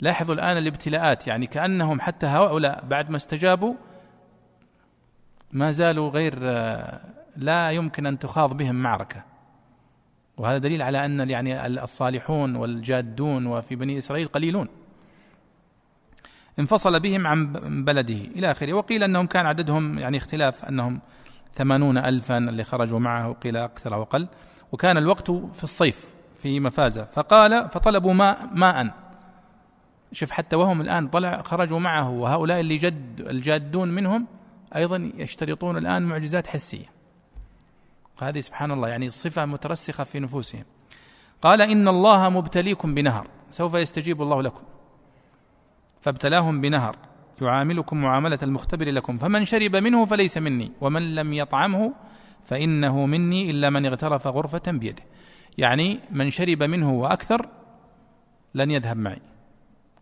لاحظوا الآن الابتلاءات يعني كأنهم حتى هؤلاء بعد ما استجابوا ما زالوا غير لا يمكن أن تخاض بهم معركة. وهذا دليل على أن يعني الصالحون والجادون وفي بني إسرائيل قليلون. انفصل بهم عن بلده إلى آخره. وقيل أنهم كان عددهم يعني اختلاف أنهم ثمانون ألفا اللي خرجوا معه قيل أكثر أو أقل. وكان الوقت في الصيف. في مفازة. فقال فطلبوا ماء ماء. شوف حتى وهم الآن طلع خرجوا معه وهؤلاء اللي جد الجادون منهم أيضا يشترطون الآن معجزات حسية. هذه سبحان الله يعني صفة مترسخة في نفوسهم. قال إن الله مبتليكم بنهر. سوف يستجيب الله لكم. فابتلاهم بنهر. يعاملكم معاملة المختبر لكم. فمن شرب منه فليس مني. ومن لم يطعمه فإنه مني إلا من اغترف غرفة بيده. يعني من شرب منه وأكثر لن يذهب معي.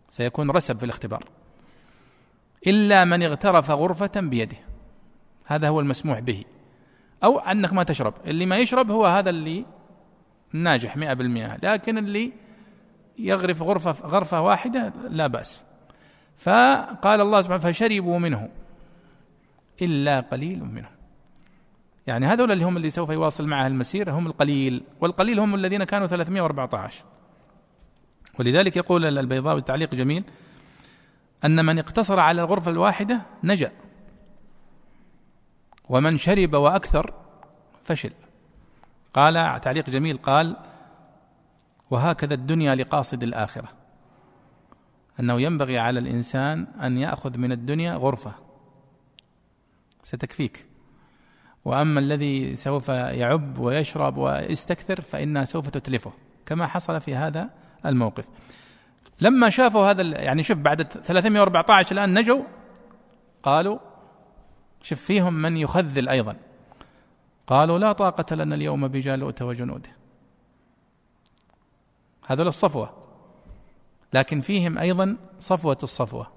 سيكون رسب في الاختبار. إلا من اغترف غرفة بيده. هذا هو المسموح به. أو أنك ما تشرب. اللي ما يشرب هو هذا اللي ناجح مئة بالمئة. لكن اللي يغرف غرفة غرفة واحدة لا بأس. فقال الله سبحانه فشربوا منه. إلا قليل منهم. يعني هذول اللي هم اللي سوف يواصل معه المسير هم القليل والقليل هم الذين كانوا 314 ولذلك يقول البيضاوي تعليق جميل أن من اقتصر على الغرفة الواحدة نجا ومن شرب وأكثر فشل. قال تعليق جميل قال وهكذا الدنيا لقاصد الآخرة. أنه ينبغي على الإنسان أن يأخذ من الدنيا غرفة. ستكفيك. وأما الذي سوف يعب ويشرب ويستكثر فإنها سوف تتلفه كما حصل في هذا الموقف. لما شافوا هذا يعني شوف بعد 314 الآن نجوا قالوا شوف فيهم من يخذل أيضا. قالوا لا طاقة لنا اليوم بجالوت وجنوده. هذول الصفوة. لكن فيهم أيضا صفوة الصفوة.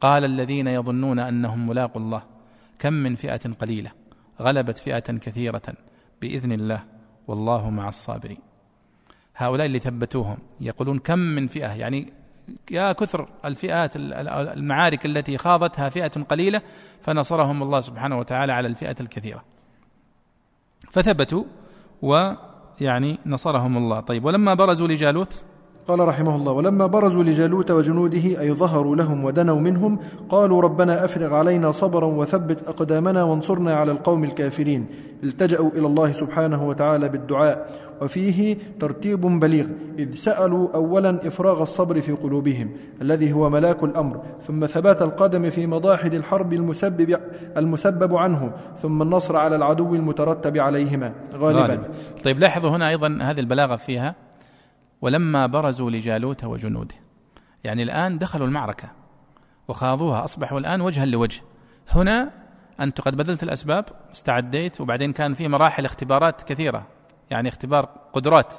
قال الذين يظنون أنهم ملاقوا الله كم من فئة قليلة. غلبت فئة كثيرة بإذن الله والله مع الصابرين. هؤلاء اللي ثبتوهم يقولون كم من فئة؟ يعني يا كثر الفئات المعارك التي خاضتها فئة قليلة فنصرهم الله سبحانه وتعالى على الفئة الكثيرة. فثبتوا ويعني نصرهم الله. طيب ولما برزوا لجالوت قال رحمه الله ولما برزوا لجالوت وجنوده أي ظهروا لهم ودنوا منهم قالوا ربنا أفرغ علينا صبرا وثبت أقدامنا وانصرنا على القوم الكافرين. التجأوا إلى الله سبحانه وتعالى بالدعاء وفيه ترتيب بليغ إذ سألوا أولا إفراغ الصبر في قلوبهم الذي هو ملاك الأمر ثم ثبات القدم في مضاحد الحرب المسبب, المسبب عنه ثم النصر على العدو المترتب عليهما. غالبا. غالب. طيب لاحظوا هنا أيضا هذه البلاغة فيها ولما برزوا لجالوت وجنوده. يعني الآن دخلوا المعركة وخاضوها. أصبحوا الآن وجها لوجه. هنا أنت قد بذلت الأسباب استعديت وبعدين كان في مراحل اختبارات كثيرة. يعني اختبار قدرات.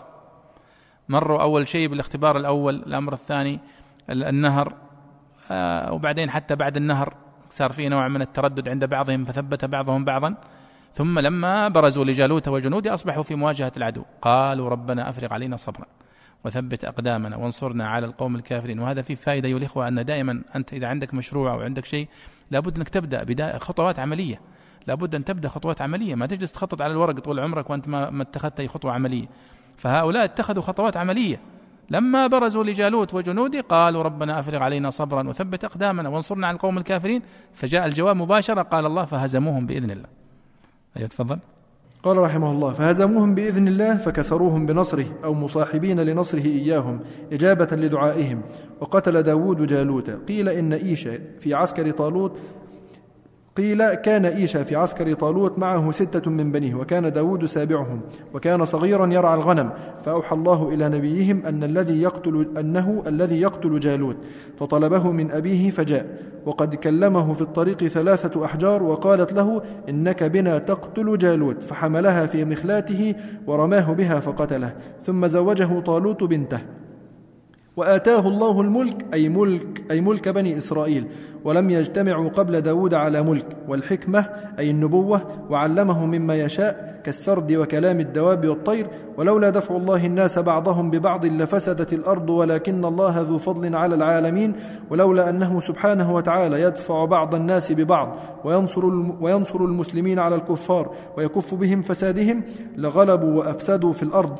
مروا أول شيء بالاختبار الأول الأمر الثاني النهر. آه وبعدين حتى بعد النهر صار في نوع من التردد عند بعضهم فثبت بعضهم بعضا. ثم لما برزوا لجالوت وجنوده أصبحوا في مواجهة العدو. قالوا ربنا أفرغ علينا صبرا. وثبت أقدامنا وانصرنا على القوم الكافرين. وهذا فيه فائدة أيها الإخوة أن دائما أنت إذا عندك مشروع أو عندك شيء لابد أنك تبدأ بداية خطوات عملية. لابد أن تبدأ خطوات عملية. ما تجلس تخطط على الورق طول عمرك وأنت ما, ما اتخذت أي خطوة عملية. فهؤلاء اتخذوا خطوات عملية. لما برزوا لجالوت وجنوده قالوا ربنا أفرغ علينا صبرا وثبت أقدامنا وانصرنا على القوم الكافرين. فجاء الجواب مباشرة قال الله فهزموهم بإذن الله. أيوه تفضل. قال رحمه الله فهزموهم بإذن الله فكسروهم بنصره أو مصاحبين لنصره إياهم إجابة لدعائهم وقتل داود جالوت قيل إن إيشا في عسكر طالوت قيل كان إيشا في عسكر طالوت معه ستة من بنيه وكان داود سابعهم وكان صغيرا يرعى الغنم فأوحى الله إلى نبيهم أن الذي يقتل أنه الذي يقتل جالوت فطلبه من أبيه فجاء وقد كلمه في الطريق ثلاثة أحجار وقالت له إنك بنا تقتل جالوت فحملها في مخلاته ورماه بها فقتله ثم زوجه طالوت بنته. وآتاه الله الملك أي ملك أي ملك بني إسرائيل ولم يجتمعوا قبل داود على ملك والحكمة أي النبوة وعلمه مما يشاء كالسرد وكلام الدواب والطير ولولا دفع الله الناس بعضهم ببعض لفسدت الأرض ولكن الله ذو فضل على العالمين ولولا أنه سبحانه وتعالى يدفع بعض الناس ببعض وينصر, وينصر المسلمين على الكفار ويكف بهم فسادهم لغلبوا وأفسدوا في الأرض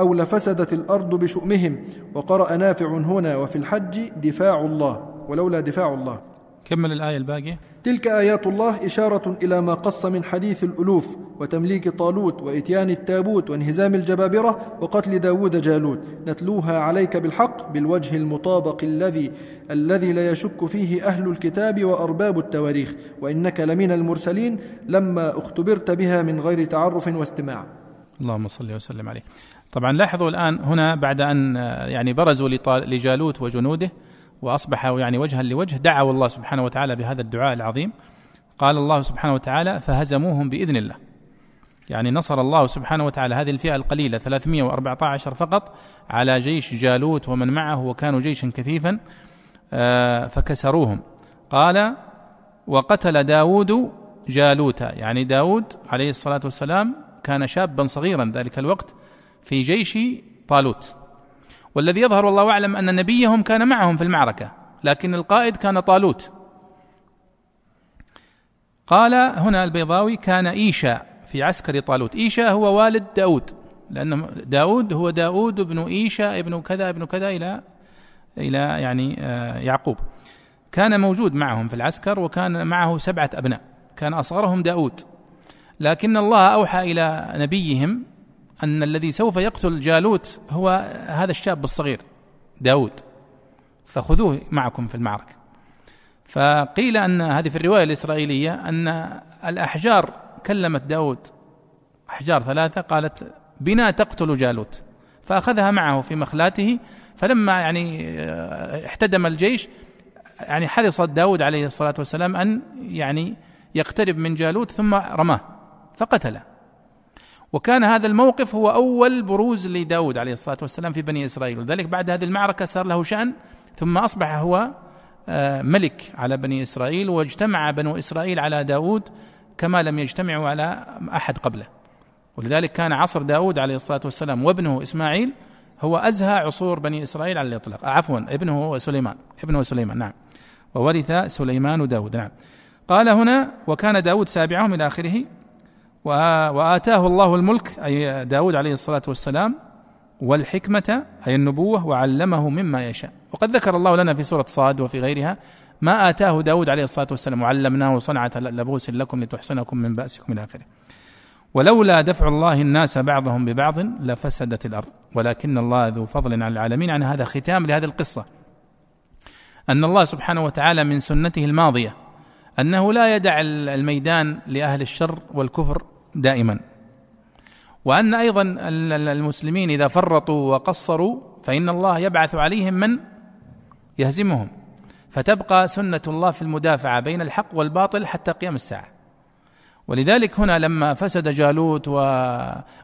أو لفسدت الأرض بشؤمهم وقرأ نافع هنا وفي الحج دفاع الله ولولا دفاع الله. كمل الآية الباقية. تلك آيات الله إشارة إلى ما قص من حديث الألوف وتمليك طالوت وإتيان التابوت وانهزام الجبابرة وقتل داود جالوت. نتلوها عليك بالحق بالوجه المطابق الذي الذي لا يشك فيه أهل الكتاب وأرباب التواريخ. وإنك لمن المرسلين لما اختبرت بها من غير تعرف واستماع. اللهم صل وسلم عليه. طبعا لاحظوا الآن هنا بعد أن يعني برزوا لجالوت وجنوده وأصبحوا يعني وجها لوجه دعوا الله سبحانه وتعالى بهذا الدعاء العظيم. قال الله سبحانه وتعالى فهزموهم بإذن الله. يعني نصر الله سبحانه وتعالى هذه الفئة القليلة 314 فقط على جيش جالوت ومن معه وكانوا جيشا كثيفا آه، فكسروهم. قال وقتل داود جالوت يعني داود عليه الصلاة والسلام كان شابا صغيرا ذلك الوقت في جيش طالوت. والذي يظهر والله أعلم أن نبيهم كان معهم في المعركة لكن القائد كان طالوت. قال هنا البيضاوي كان إيشا في عسكر طالوت. إيشا هو والد داود لأن داود هو داود بن إيشا ابن كذا ابن كذا إلى إلى يعني آه، يعقوب. كان موجود معهم في العسكر وكان معه سبعة أبناء كان أصغرهم داود. لكن الله أوحى إلى نبيهم أن الذي سوف يقتل جالوت هو هذا الشاب الصغير داود. فخذوه معكم في المعركة. فقيل أن هذه في الرواية الإسرائيلية أن الأحجار كلمت داود أحجار ثلاثة قالت بنا تقتل جالوت. فأخذها معه في مخلاته فلما يعني احتدم الجيش يعني حرص داود عليه الصلاة والسلام أن يعني يقترب من جالوت ثم رماه فقتله. وكان هذا الموقف هو أول بروز لداود عليه الصلاة والسلام في بني إسرائيل. ولذلك بعد هذه المعركة صار له شأن ثم أصبح هو آه، ملك على بني إسرائيل واجتمع بنو إسرائيل على داود كما لم يجتمعوا على أحد قبله. ولذلك كان عصر داود عليه الصلاة والسلام وابنه إسماعيل هو أزهى عصور بني إسرائيل على الإطلاق. عفوا ابنه سليمان ابنه سليمان نعم. وورث سليمان داود نعم. قال هنا وكان داود سابعهم إلى آخره وآتاه الله الملك أي داود عليه الصلاة والسلام والحكمة أي النبوة وعلمه مما يشاء. وقد ذكر الله لنا في سورة صاد وفي غيرها ما آتاه داود عليه الصلاة والسلام وعلمناه صنعة لبوس لكم لتحصنكم من بأسكم إلى آخره. ولولا دفع الله الناس بعضهم ببعض لفسدت الأرض. ولكن الله ذو فضل على العالمين. عن هذا ختام لهذه القصة. أن الله سبحانه وتعالى من سنته الماضية أنه لا يدع الميدان لأهل الشر والكفر دائما. وأن أيضا المسلمين إذا فرطوا وقصروا فإن الله يبعث عليهم من يهزمهم. فتبقى سنة الله في المدافعة بين الحق والباطل حتى قيام الساعة. ولذلك هنا لما فسد جالوت و...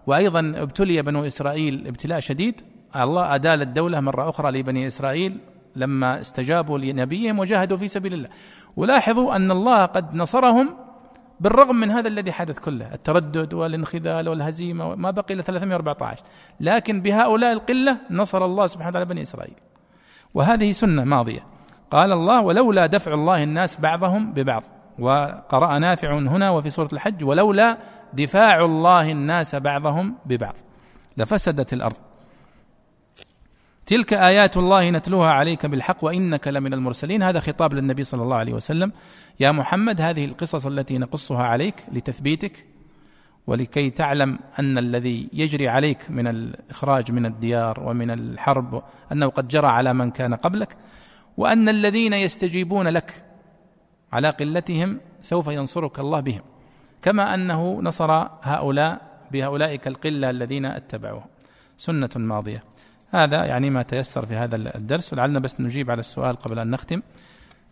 وأيضا ابتلي بنو إسرائيل ابتلاء شديد الله أدال الدولة مرة أخرى لبني إسرائيل لما استجابوا لنبيهم وجاهدوا في سبيل الله. ولاحظوا أن الله قد نصرهم بالرغم من هذا الذي حدث كله التردد والانخذال والهزيمة ما بقي إلا 314 لكن بهؤلاء القلة نصر الله سبحانه وتعالى بني إسرائيل. وهذه سنة ماضية. قال الله ولولا دفع الله الناس بعضهم ببعض وقرأ نافع هنا وفي سورة الحج ولولا دفاع الله الناس بعضهم ببعض لفسدت الأرض. تلك آيات الله نتلوها عليك بالحق وإنك لمن المرسلين. هذا خطاب للنبي صلى الله عليه وسلم. يا محمد هذه القصص التي نقصها عليك لتثبيتك ولكي تعلم أن الذي يجري عليك من الإخراج من الديار ومن الحرب أنه قد جرى على من كان قبلك وأن الذين يستجيبون لك على قلتهم سوف ينصرك الله بهم. كما أنه نصر هؤلاء بهؤلاء القلة الذين اتبعوه. سنة ماضية. هذا يعني ما تيسر في هذا الدرس ولعلنا بس نجيب على السؤال قبل أن نختم.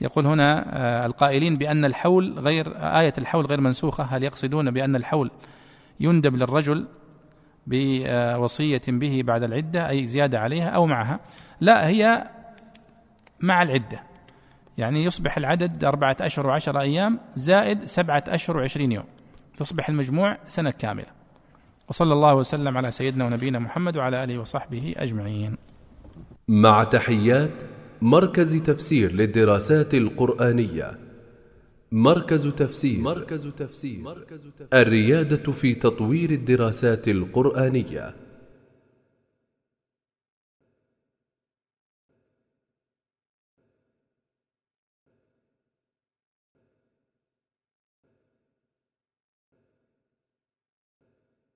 يقول هنا آه، القائلين بأن الحول غير آية الحول غير منسوخة. هل يقصدون بأن الحول يندب للرجل بوصية به بعد العدة أي زيادة عليها أو معها؟ لا هي مع العدة. يعني يصبح العدد أربعة أشهر وعشر أيام زائد سبعة أشهر وعشرين يوم. تصبح المجموع سنة كاملة. وصلى الله وسلم على سيدنا ونبينا محمد وعلى آله وصحبه أجمعين. مع تحيات مركز تفسير للدراسات القرآنية. مركز تفسير. مركز تفسير. الريادة في تطوير الدراسات القرآنية.